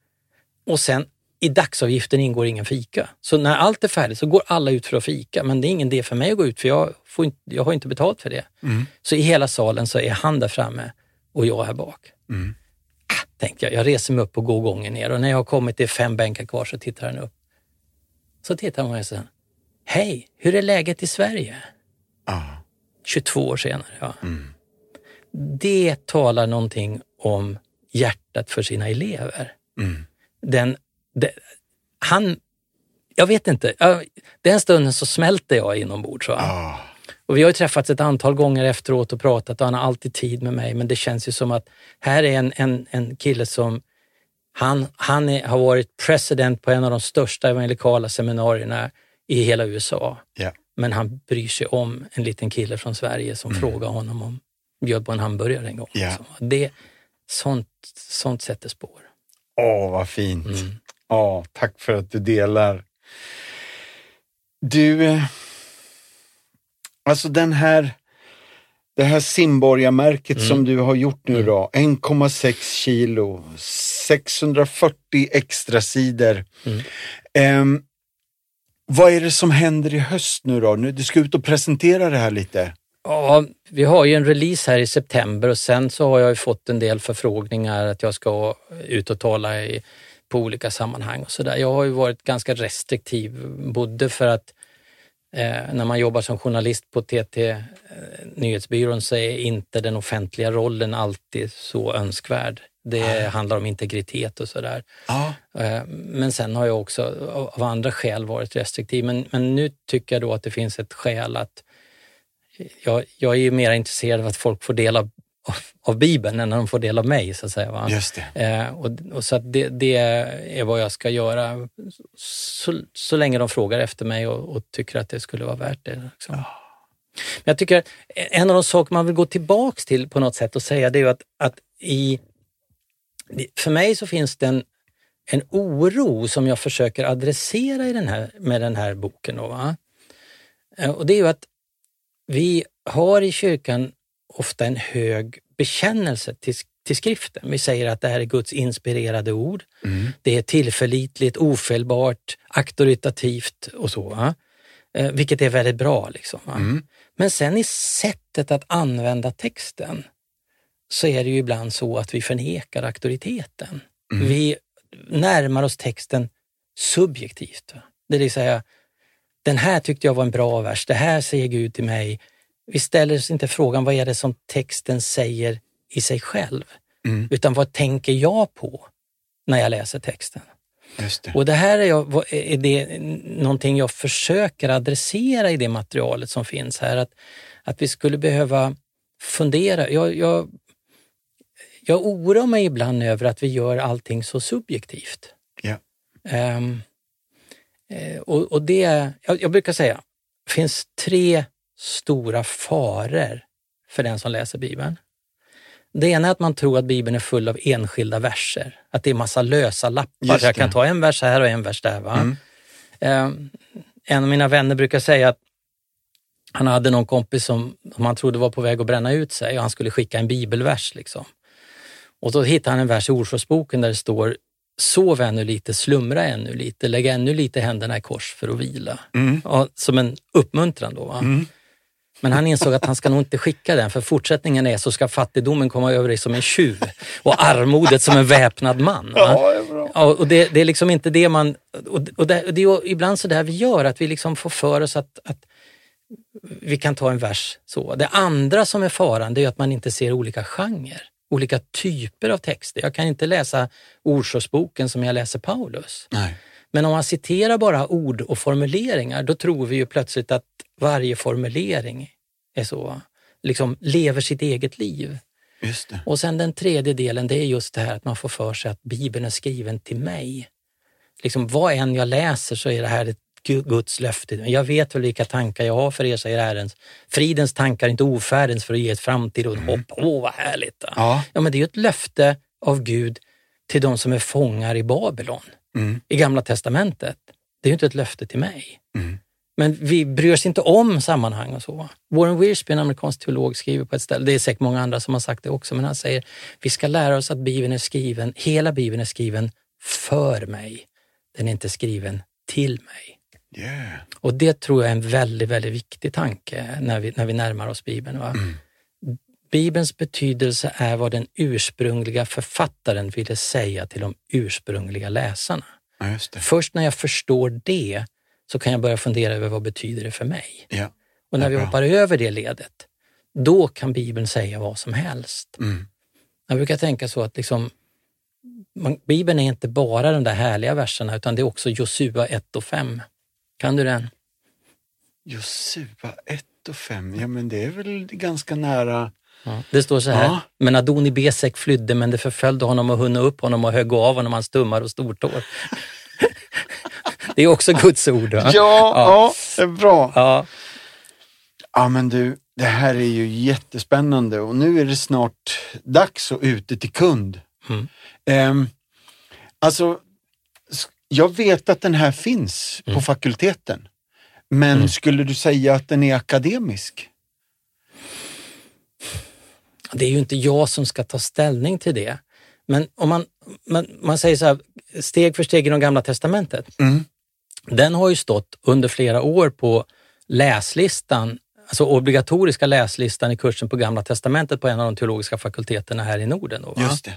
Och sen i dagsavgiften ingår ingen fika. Så när allt är färdigt så går alla ut för att fika. Men det är ingen idé för mig att gå ut för jag, får inte, jag har inte betalt för det. Mm. Så i hela salen så är han där framme och jag här bak. Mm. Tänkte jag, jag reser mig upp och går gången ner och när jag har kommit till fem bänkar kvar så tittar han upp. Så tittar och säger, hej, hur är läget i Sverige? Ah. 22 år senare. Ja. Mm. Det talar någonting om hjärtat för sina elever. Mm. Den, det, han, jag vet inte, den stunden så smälter jag inombords. Ah. Och vi har ju träffats ett antal gånger efteråt och pratat och han har alltid tid med mig. Men det känns ju som att här är en, en, en kille som han, han är, har varit president på en av de största evangelikala seminarierna i hela USA. Ja. Men han bryr sig om en liten kille från Sverige som frågar honom om bjöd på en hamburgare en gång. Ja. Så det, sånt, sånt sätter spår. Åh, vad fint. Mm. Ja, tack för att du delar. Du, eh, alltså den här, det här simborgarmärket Mm. som du har gjort nu då, 1,6 kilo, 640 extra sidor. Mm. Ehm, vad är det som händer i höst nu då? Nu, du ska ut och presentera det här lite. Ja, vi har ju en release här i september och sen så har jag ju fått en del förfrågningar att jag ska ut och tala i, på olika sammanhang och sådär. Jag har ju varit ganska restriktiv, både för att eh, när man jobbar som journalist på TT eh, Nyhetsbyrån så är inte den offentliga rollen alltid så önskvärd. Det handlar om integritet och sådär. Ja. Eh, Men sen har jag också av av andra skäl varit restriktiv. Men, men nu tycker jag då att det finns ett skäl att jag, jag är ju mer intresserad av att folk får del av, av, Bibeln än när de får del av mig. Så att säga, va? Just det. Eh, och, och så det, det är vad jag ska göra så, så länge de frågar efter mig och, och tycker att det skulle vara värt det. Liksom. Men jag tycker en av de saker man vill gå tillbaks till på något sätt och säga det är ju att, att i, för mig så finns det en, en oro som jag försöker adressera i den här, med den här boken. Då, va? Eh, Och det är ju att vi har i kyrkan ofta en hög bekännelse till, till skriften. Vi säger att det här är Guds inspirerade ord. Mm. Det är tillförlitligt, ofelbart, auktoritativt och så. Va? Eh, vilket är väldigt bra. Liksom? Mm. Men sen i sättet att använda texten så är det ju ibland så att vi förnekar auktoriteten. Mm. Vi närmar oss texten subjektivt. Va? Det vill säga, den här tyckte jag var en bra vers, det här säger Gud till mig. Vi ställer oss inte frågan vad är det som texten säger i sig själv, Mm. utan vad tänker jag på när jag läser texten? Det. Och det här är, jag, är det någonting jag försöker adressera i det materialet som finns här. Att, att vi skulle behöva fundera. Jag, jag, jag oroar mig ibland över att vi gör allting så subjektivt. Ja. Eh, och, och det, jag, jag brukar säga, det finns tre stora faror för den som läser Bibeln. Det ena är att man tror att Bibeln är full av enskilda verser, att det är massa lösa lappar. Jag kan ta en vers här och en vers där. Va? Mm. Eh, en av mina vänner brukar säga att han hade någon kompis som, som han trodde var på väg att bränna ut sig och han skulle skicka en bibelvers. Liksom. Och då hittade han en vers i Ordspråksboken där det står Sov ännu lite, slumra ännu lite, lägg ännu lite händerna i kors för att vila. Mm. Ja, som en uppmuntran då. Mm. Men han insåg att han ska nog inte skicka den för fortsättningen är så ska fattigdomen komma över dig som en tjuv och armodet som en väpnad man. Ja, ja, och det, det, är liksom inte det man... Och, och det, det är ibland så där vi gör, att vi liksom får för oss att, att vi kan ta en vers så. Det andra som är faran det är att man inte ser olika genrer, olika typer av texter. Jag kan inte läsa Ordsåsboken som jag läser Paulus. Nej. Men om man citerar bara ord och formuleringar, då tror vi ju plötsligt att varje formulering är så, liksom lever sitt eget liv. Och sen den tredje delen, det är just det här att man får för sig att Bibeln är skriven till mig. Liksom vad än jag läser så är det här ett Guds löfte. Jag vet väl vilka tankar jag har för er, säger Herren. Fridens tankar, inte ofärdens, för att ge ett framtid och ett mm. hopp. Åh, vad härligt! Ja. ja, men det är ju ett löfte av Gud till de som är fångar i Babylon mm. i Gamla Testamentet. Det är ju inte ett löfte till mig. Mm. Men vi bryr oss inte om sammanhang och så. Warren Wiersbe, en amerikansk teolog, skriver på ett ställe, det är säkert många andra som har sagt det också, men han säger vi ska lära oss att Bibeln är skriven, hela Bibeln är skriven för mig. Den är inte skriven till mig. Yeah. Och det tror jag är en väldigt, väldigt viktig tanke när vi, när vi närmar oss Bibeln. Va? Mm. Bibelns betydelse är vad den ursprungliga författaren ville säga till de ursprungliga läsarna. Ja, Först när jag förstår det så kan jag börja fundera över vad betyder det för mig? Ja. Och när vi hoppar över det ledet, då kan Bibeln säga vad som helst. Mm. Jag brukar tänka så att liksom, man, Bibeln är inte bara de där härliga verserna utan det är också Josua 1 och 5. Kan du den? Josua 1 och 5, ja men det är väl ganska nära Ja, det står så här, ja. men Adoni Besek flydde men det förföljde honom och hunna upp honom och högg av honom hans tummar och stortår. Det är också Guds ord. Va? Ja, ja. det är bra. Ja. ja, men du, det här är ju jättespännande och nu är det snart dags att ute till kund. Mm. Um, alltså, jag vet att den här finns mm. på fakulteten, men mm. skulle du säga att den är akademisk? Det är ju inte jag som ska ta ställning till det. Men om man, man, man säger så här, steg för steg i de gamla testamentet. Mm. Den har ju stått under flera år på läslistan, alltså obligatoriska läslistan i kursen på Gamla testamentet på en av de teologiska fakulteterna här i Norden. Då, Just det.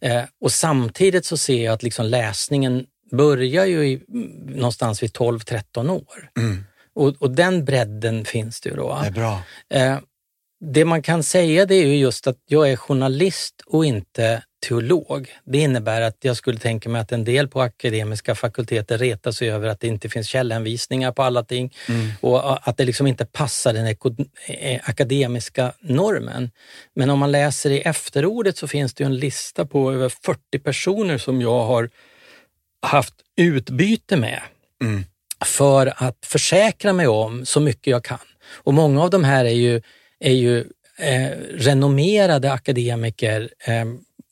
Eh, och samtidigt så ser jag att liksom läsningen börjar ju i, någonstans vid 12-13 år. Mm. Och, och, den bredden finns det ju då. Det är bra. Eh, det man kan säga det är ju just att jag är journalist och inte teolog. Det innebär att jag skulle tänka mig att en del på akademiska fakulteter retar sig över att det inte finns källhänvisningar på alla ting mm. och att det liksom inte passar den eh, akademiska normen. Men om man läser i efterordet så finns det en lista på över 40 personer som jag har haft utbyte med mm. för att försäkra mig om så mycket jag kan. Och många av de här är ju är ju eh, renommerade akademiker eh,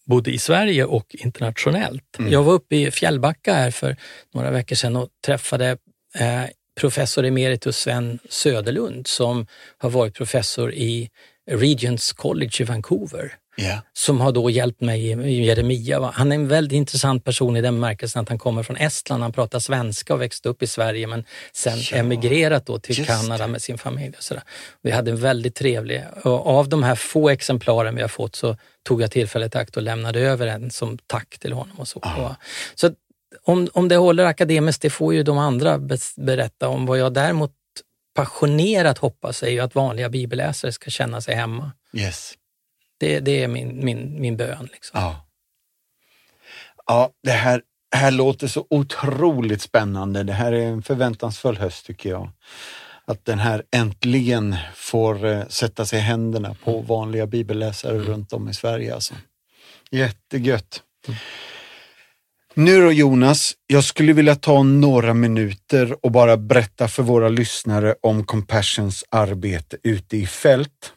både i Sverige och internationellt. Mm. Jag var uppe i Fjällbacka här för några veckor sedan och träffade eh, professor emeritus Sven Söderlund som har varit professor i Regents College i Vancouver. Yeah. Som har då hjälpt mig i Jeremia. Han är en väldigt intressant person i den bemärkelsen att han kommer från Estland, han pratar svenska och växte upp i Sverige men sen ja. emigrerat då till Kanada med sin familj. Och sådär. Vi hade en väldigt trevlig, och av de här få exemplaren vi har fått så tog jag tillfället i akt och lämnade över en som tack till honom. och Så, ah. så om, om det håller akademiskt, det får ju de andra berätta om. Vad jag däremot passionerat hoppas är ju att vanliga bibelläsare ska känna sig hemma. Yes. Det, det är min, min, min bön. Liksom. Ja. ja, det här, här låter så otroligt spännande. Det här är en förväntansfull höst tycker jag. Att den här äntligen får uh, sätta sig i händerna på mm. vanliga bibelläsare mm. runt om i Sverige. Alltså. Jättegött. Mm. Nu då Jonas, jag skulle vilja ta några minuter och bara berätta för våra lyssnare om Compassions arbete ute i fält.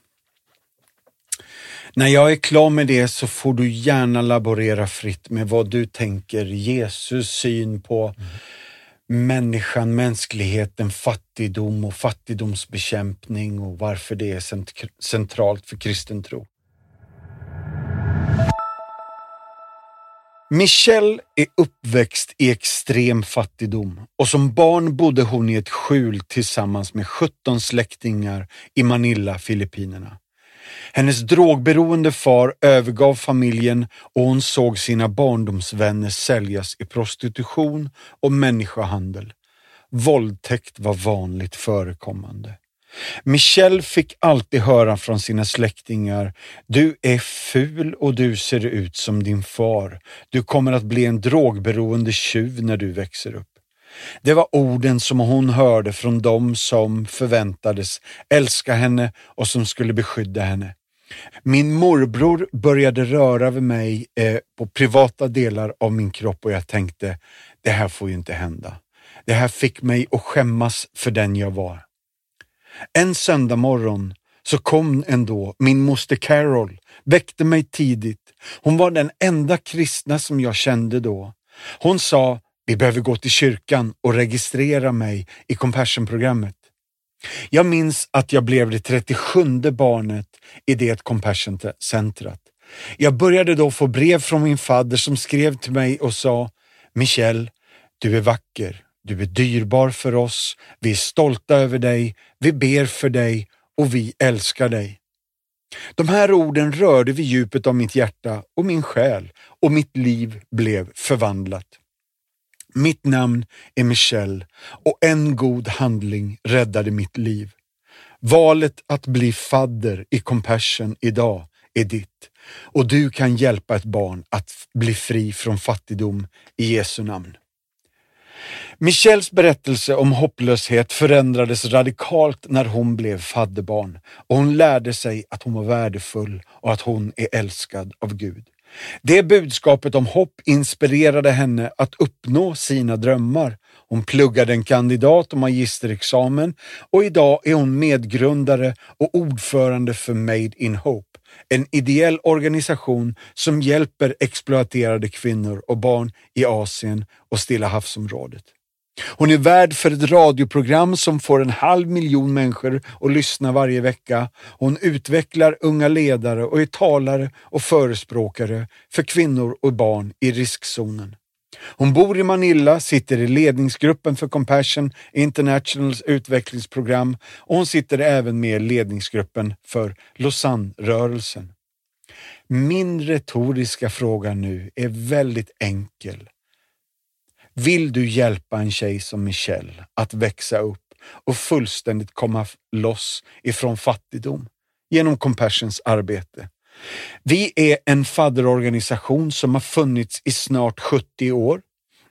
När jag är klar med det så får du gärna laborera fritt med vad du tänker Jesus syn på mm. människan, mänskligheten, fattigdom och fattigdomsbekämpning och varför det är centralt för kristen tro. Michelle är uppväxt i extrem fattigdom och som barn bodde hon i ett skjul tillsammans med 17 släktingar i Manila, Filippinerna. Hennes drogberoende far övergav familjen och hon såg sina barndomsvänner säljas i prostitution och människohandel. Våldtäkt var vanligt förekommande. Michelle fick alltid höra från sina släktingar, du är ful och du ser ut som din far. Du kommer att bli en drogberoende tjuv när du växer upp. Det var orden som hon hörde från dem som förväntades älska henne och som skulle beskydda henne. Min morbror började röra vid mig eh, på privata delar av min kropp och jag tänkte, det här får ju inte hända. Det här fick mig att skämmas för den jag var. En söndag morgon så kom ändå min moster Carol, väckte mig tidigt. Hon var den enda kristna som jag kände då. Hon sa, vi behöver gå till kyrkan och registrera mig i Compassion-programmet. Jag minns att jag blev det 37 barnet i det Compassion-centret. Jag började då få brev från min fadder som skrev till mig och sa Michel, du är vacker, du är dyrbar för oss, vi är stolta över dig, vi ber för dig och vi älskar dig. De här orden rörde vid djupet av mitt hjärta och min själ och mitt liv blev förvandlat. Mitt namn är Michelle och en god handling räddade mitt liv. Valet att bli fadder i Compassion idag är ditt och du kan hjälpa ett barn att bli fri från fattigdom i Jesu namn. Michelles berättelse om hopplöshet förändrades radikalt när hon blev fadderbarn och hon lärde sig att hon var värdefull och att hon är älskad av Gud. Det budskapet om hopp inspirerade henne att uppnå sina drömmar. Hon pluggade en kandidat och magisterexamen och idag är hon medgrundare och ordförande för Made in Hope, en ideell organisation som hjälper exploaterade kvinnor och barn i Asien och Stilla havsområdet. Hon är värd för ett radioprogram som får en halv miljon människor att lyssna varje vecka. Hon utvecklar unga ledare och är talare och förespråkare för kvinnor och barn i riskzonen. Hon bor i Manila, sitter i ledningsgruppen för Compassion Internationals utvecklingsprogram och hon sitter även med i ledningsgruppen för Lausanne-rörelsen. Min retoriska fråga nu är väldigt enkel. Vill du hjälpa en tjej som Michelle att växa upp och fullständigt komma loss ifrån fattigdom genom Compassions arbete? Vi är en fadderorganisation som har funnits i snart 70 år.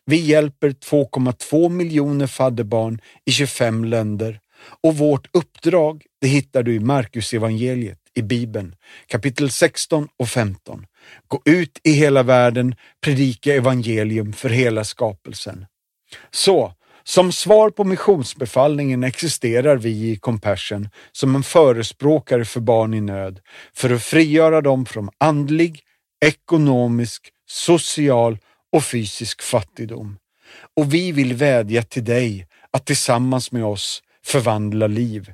Vi hjälper 2,2 miljoner fadderbarn i 25 länder och vårt uppdrag det hittar du i Markus evangeliet i Bibeln, kapitel 16 och 15. Gå ut i hela världen, predika evangelium för hela skapelsen. Så, som svar på missionsbefallningen existerar vi i Compassion som en förespråkare för barn i nöd för att frigöra dem från andlig, ekonomisk, social och fysisk fattigdom. Och vi vill vädja till dig att tillsammans med oss förvandla liv.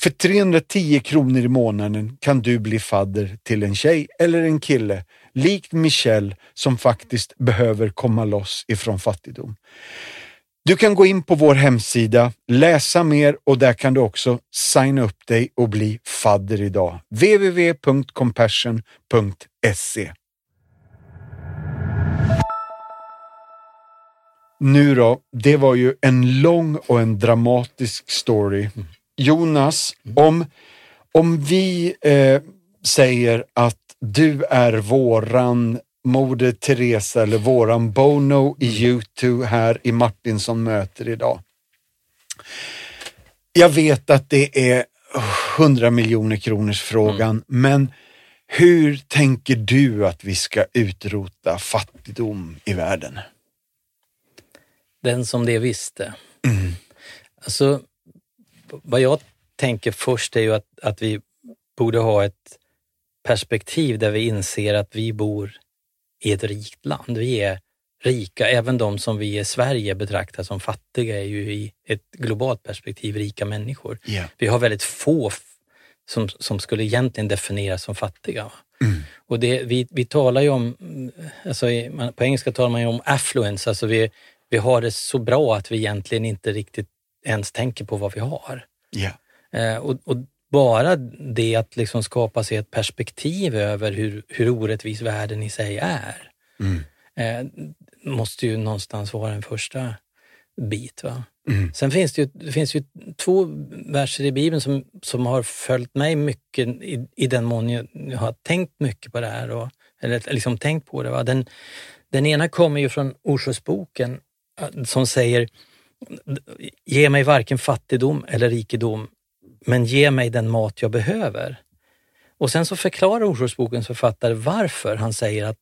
För 310 kronor i månaden kan du bli fadder till en tjej eller en kille, likt Michelle som faktiskt behöver komma loss ifrån fattigdom. Du kan gå in på vår hemsida, läsa mer och där kan du också signa upp dig och bli fadder idag. www.compassion.se Nu då, det var ju en lång och en dramatisk story. Jonas, om, om vi eh, säger att du är våran Moder Teresa eller våran Bono i U2 mm. här i Martinsson möter idag. Jag vet att det är 100 miljoner kronors frågan, mm. men hur tänker du att vi ska utrota fattigdom i världen? Den som det visste. Mm. Alltså, vad jag tänker först är ju att, att vi borde ha ett perspektiv där vi inser att vi bor i ett rikt land. Vi är rika, även de som vi i Sverige betraktar som fattiga är ju i ett globalt perspektiv rika människor. Yeah. Vi har väldigt få som, som skulle egentligen definieras som fattiga. Mm. Och det, vi, vi talar ju om, alltså på engelska talar man ju om affluence, alltså vi, vi har det så bra att vi egentligen inte riktigt ens tänker på vad vi har. Yeah. Eh, och, och, bara det att liksom skapa sig ett perspektiv över hur, hur orättvis världen i sig är, mm. eh, måste ju någonstans vara en första bit. Va? Mm. Sen finns det ju, det finns ju två verser i Bibeln som, som har följt mig mycket i, i den mån jag, jag har tänkt mycket på det här, och, eller liksom tänkt på det. Va? Den, den ena kommer ju från Orsaksboken som säger Ge mig varken fattigdom eller rikedom, men ge mig den mat jag behöver. Och sen så förklarar Orsaksbokens författare varför han säger att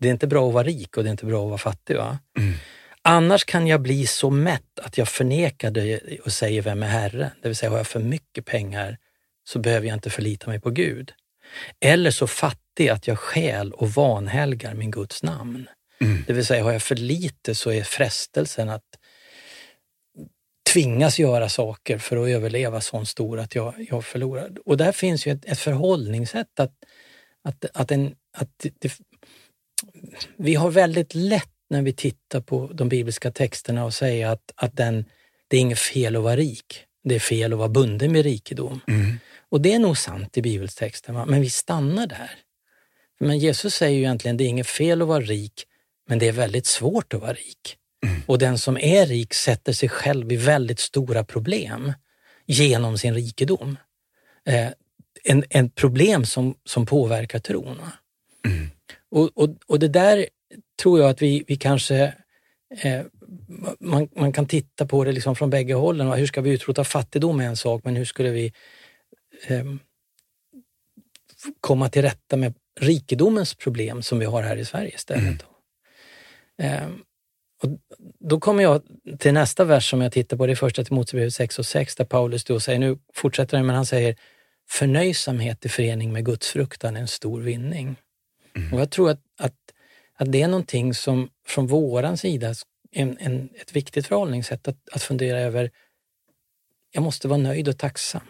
det är inte bra att vara rik och det är inte bra att vara fattig. Va? Mm. Annars kan jag bli så mätt att jag förnekar det och säger vem är Herren? Det vill säga, har jag för mycket pengar så behöver jag inte förlita mig på Gud. Eller så fattig att jag skäl och vanhelgar min Guds namn. Mm. Det vill säga, har jag för lite så är frestelsen att tvingas göra saker för att överleva så stor att jag, jag förlorar. Och där finns ju ett, ett förhållningssätt att, att, att, en, att det, vi har väldigt lätt när vi tittar på de bibliska texterna och säga att, att den, det är inget fel att vara rik. Det är fel att vara bunden med rikedom. Mm. Och det är nog sant i bibeltexten, va? men vi stannar där. Men Jesus säger ju egentligen det är inget fel att vara rik, men det är väldigt svårt att vara rik. Och den som är rik sätter sig själv i väldigt stora problem genom sin rikedom. Eh, en, en problem som, som påverkar tron. Mm. Och, och, och det där tror jag att vi, vi kanske eh, man, man kan titta på det liksom från bägge hållen. Hur ska vi utrota fattigdom är en sak, men hur skulle vi eh, komma till rätta med rikedomens problem som vi har här i Sverige istället? Mm. Och då kommer jag till nästa vers som jag tittar på, det är första Timoteusbrevet 6 och 6 där Paulus då säger, nu fortsätter han, men han säger förnöjsamhet i förening med gudsfruktan är en stor vinning. Mm. Och jag tror att, att, att det är någonting som från våran sida en, en, ett viktigt förhållningssätt att, att fundera över, jag måste vara nöjd och tacksam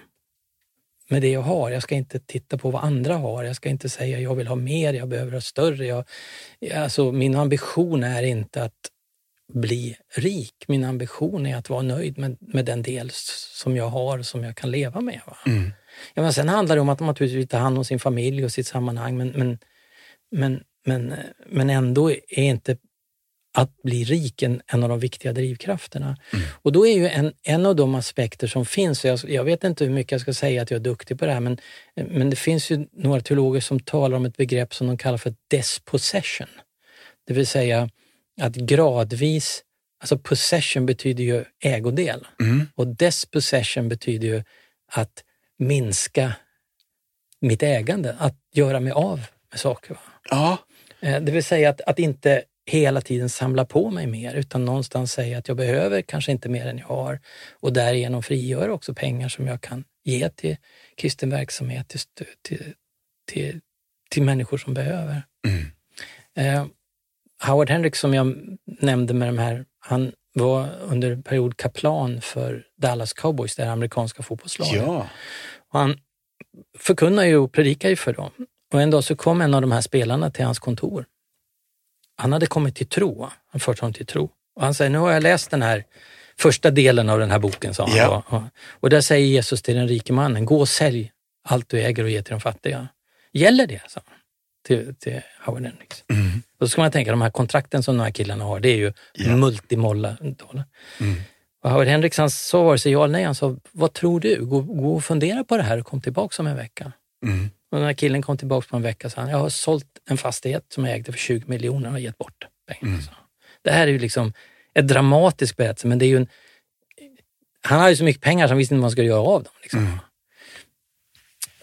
med det jag har. Jag ska inte titta på vad andra har. Jag ska inte säga jag vill ha mer, jag behöver ha större. Jag, alltså, min ambition är inte att bli rik. Min ambition är att vara nöjd med, med den del som jag har som jag kan leva med. Mm. Ja, men sen handlar det om att man naturligtvis tar hand om sin familj och sitt sammanhang men, men, men, men, men ändå är inte att bli rik en, en av de viktiga drivkrafterna. Mm. Och då är ju en, en av de aspekter som finns, jag, jag, vet inte hur mycket jag ska säga att jag är duktig på det här, men, men det finns ju några teologer som talar om ett begrepp som de kallar för despossession. Det vill säga att gradvis, alltså possession betyder ju ägodel mm. och despossession betyder ju att minska mitt ägande, att göra mig av med saker. Ja. Det vill säga att, att inte hela tiden samla på mig mer utan någonstans säga att jag behöver kanske inte mer än jag har och därigenom frigöra också pengar som jag kan ge till kristen verksamhet, till, till, till, till människor som behöver. Mm. Eh, Howard Hendricks som jag nämnde med de här, han var under en period kaplan för Dallas Cowboys, det amerikanska fotbollslaget. Ja. Och han förkunnar ju och predikar ju för dem. Och en dag så kom en av de här spelarna till hans kontor. Han hade kommit till tro, han fört honom till tro. Och han säger, nu har jag läst den här första delen av den här boken, sa han. Ja. då. Och där säger Jesus till den rike mannen, gå och sälj allt du äger och ge till de fattiga. Gäller det? sa han till, till Howard Hendricks. Mm. Och då ska man tänka, de här kontrakten som de här killarna har, det är ju Ja. multimolla dollar. Mm. Och Howard Hendricks han sa vare sig ja eller nej, han sa, vad tror du? Gå, gå och fundera på det här och kom tillbaka om en vecka. Mm. Och den här killen kom tillbaka på en vecka och sa, jag har sålt en fastighet som jag ägde för 20 miljoner och gett bort pengarna. Mm. Det här är ju liksom ett dramatisk berättelse, men det är ju en... Han hade ju så mycket pengar så han visste inte vad han skulle göra av dem. Liksom. Mm.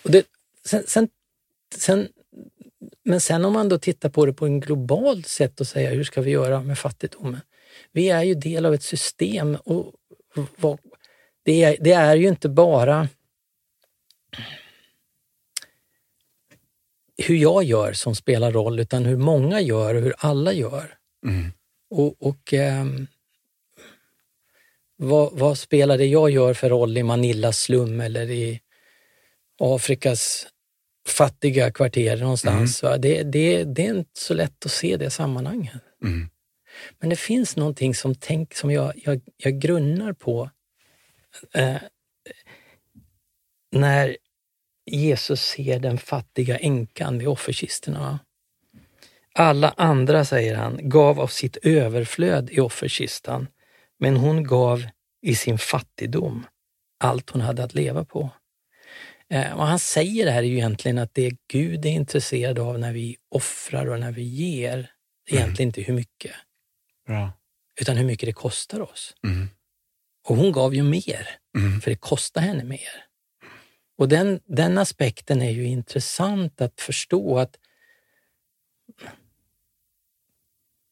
Och det, sen, sen, sen, men sen om man då tittar på det på en global sätt och säga hur ska vi göra med fattigdomen? Vi är ju del av ett system och det, är, det är ju inte bara hur jag gör som spelar roll, utan hur många gör och hur alla gör. Mm. Och, och ehm, vad, vad spelar det jag gör för roll i Manillas slum eller i Afrikas fattiga kvarter någonstans? Va? Det, det, det är inte så lätt att se det sammanhanget. Mm. Men det finns någonting som, tänk, som jag, jag, jag grunnar på eh, när Jesus ser den fattiga änkan vid offerkistorna. Alla andra, säger han, gav av sitt överflöd i offerkistan, men hon gav i sin fattigdom allt hon hade att leva på. Eh, vad han säger här är ju egentligen att det Gud är intresserad av när vi offrar och när vi ger, är egentligen inte hur mycket, Bra. utan hur mycket det kostar oss. Mm. Och hon gav ju mer, Mm. för det kostar henne mer. Och den, den aspekten är ju intressant att förstå att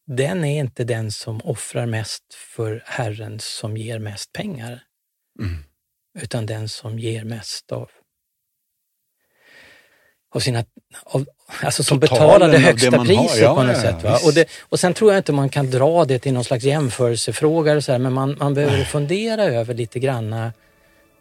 den är inte den som offrar mest för Herren som ger mest pengar, Mm. utan den som ger mest av, av sina, av, alltså som Totalen det högsta priset Ja, på något ja, sätt. Va? Och, det, och sen tror jag inte man kan dra det till någon slags jämförelsefråga, eller så här, men man, man behöver fundera över lite granna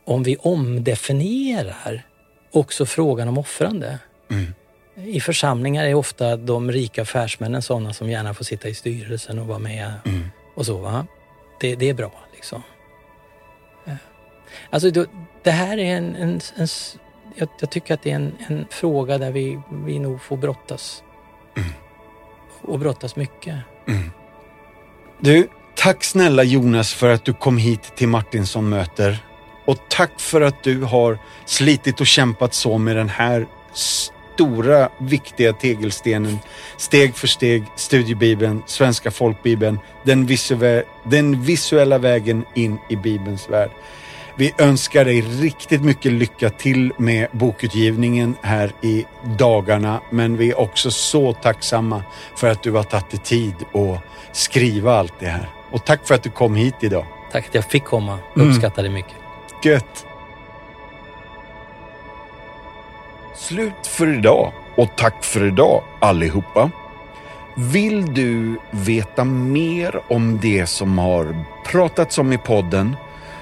om vi omdefinierar också frågan om offrande. Mm. I församlingar är ofta de rika affärsmännen sådana som gärna får sitta i styrelsen och vara med Mm. och så. Va? Det, det är bra liksom. Eh, Alltså det här är en, en, en jag, jag tycker att det är en, en fråga där vi, vi nog får brottas. Och brottas mycket. Du, tack snälla Jonas för att du kom hit till Martinsson möter. Och tack för att du har slitit och kämpat så med den här stora, viktiga tegelstenen. Steg för steg, studiebibeln, svenska folkbibeln, den, visue- den visuella vägen in i Bibelns värld. Vi önskar dig riktigt mycket lycka till med bokutgivningen här i dagarna, men vi är också så tacksamma för att du har tagit dig tid att skriva allt det här. Och tack för att du kom hit idag. Tack att jag fick komma. Mm. Uppskattar det mycket. Gött! Slut för idag och tack för idag allihopa. Vill du veta mer om det som har pratats om i podden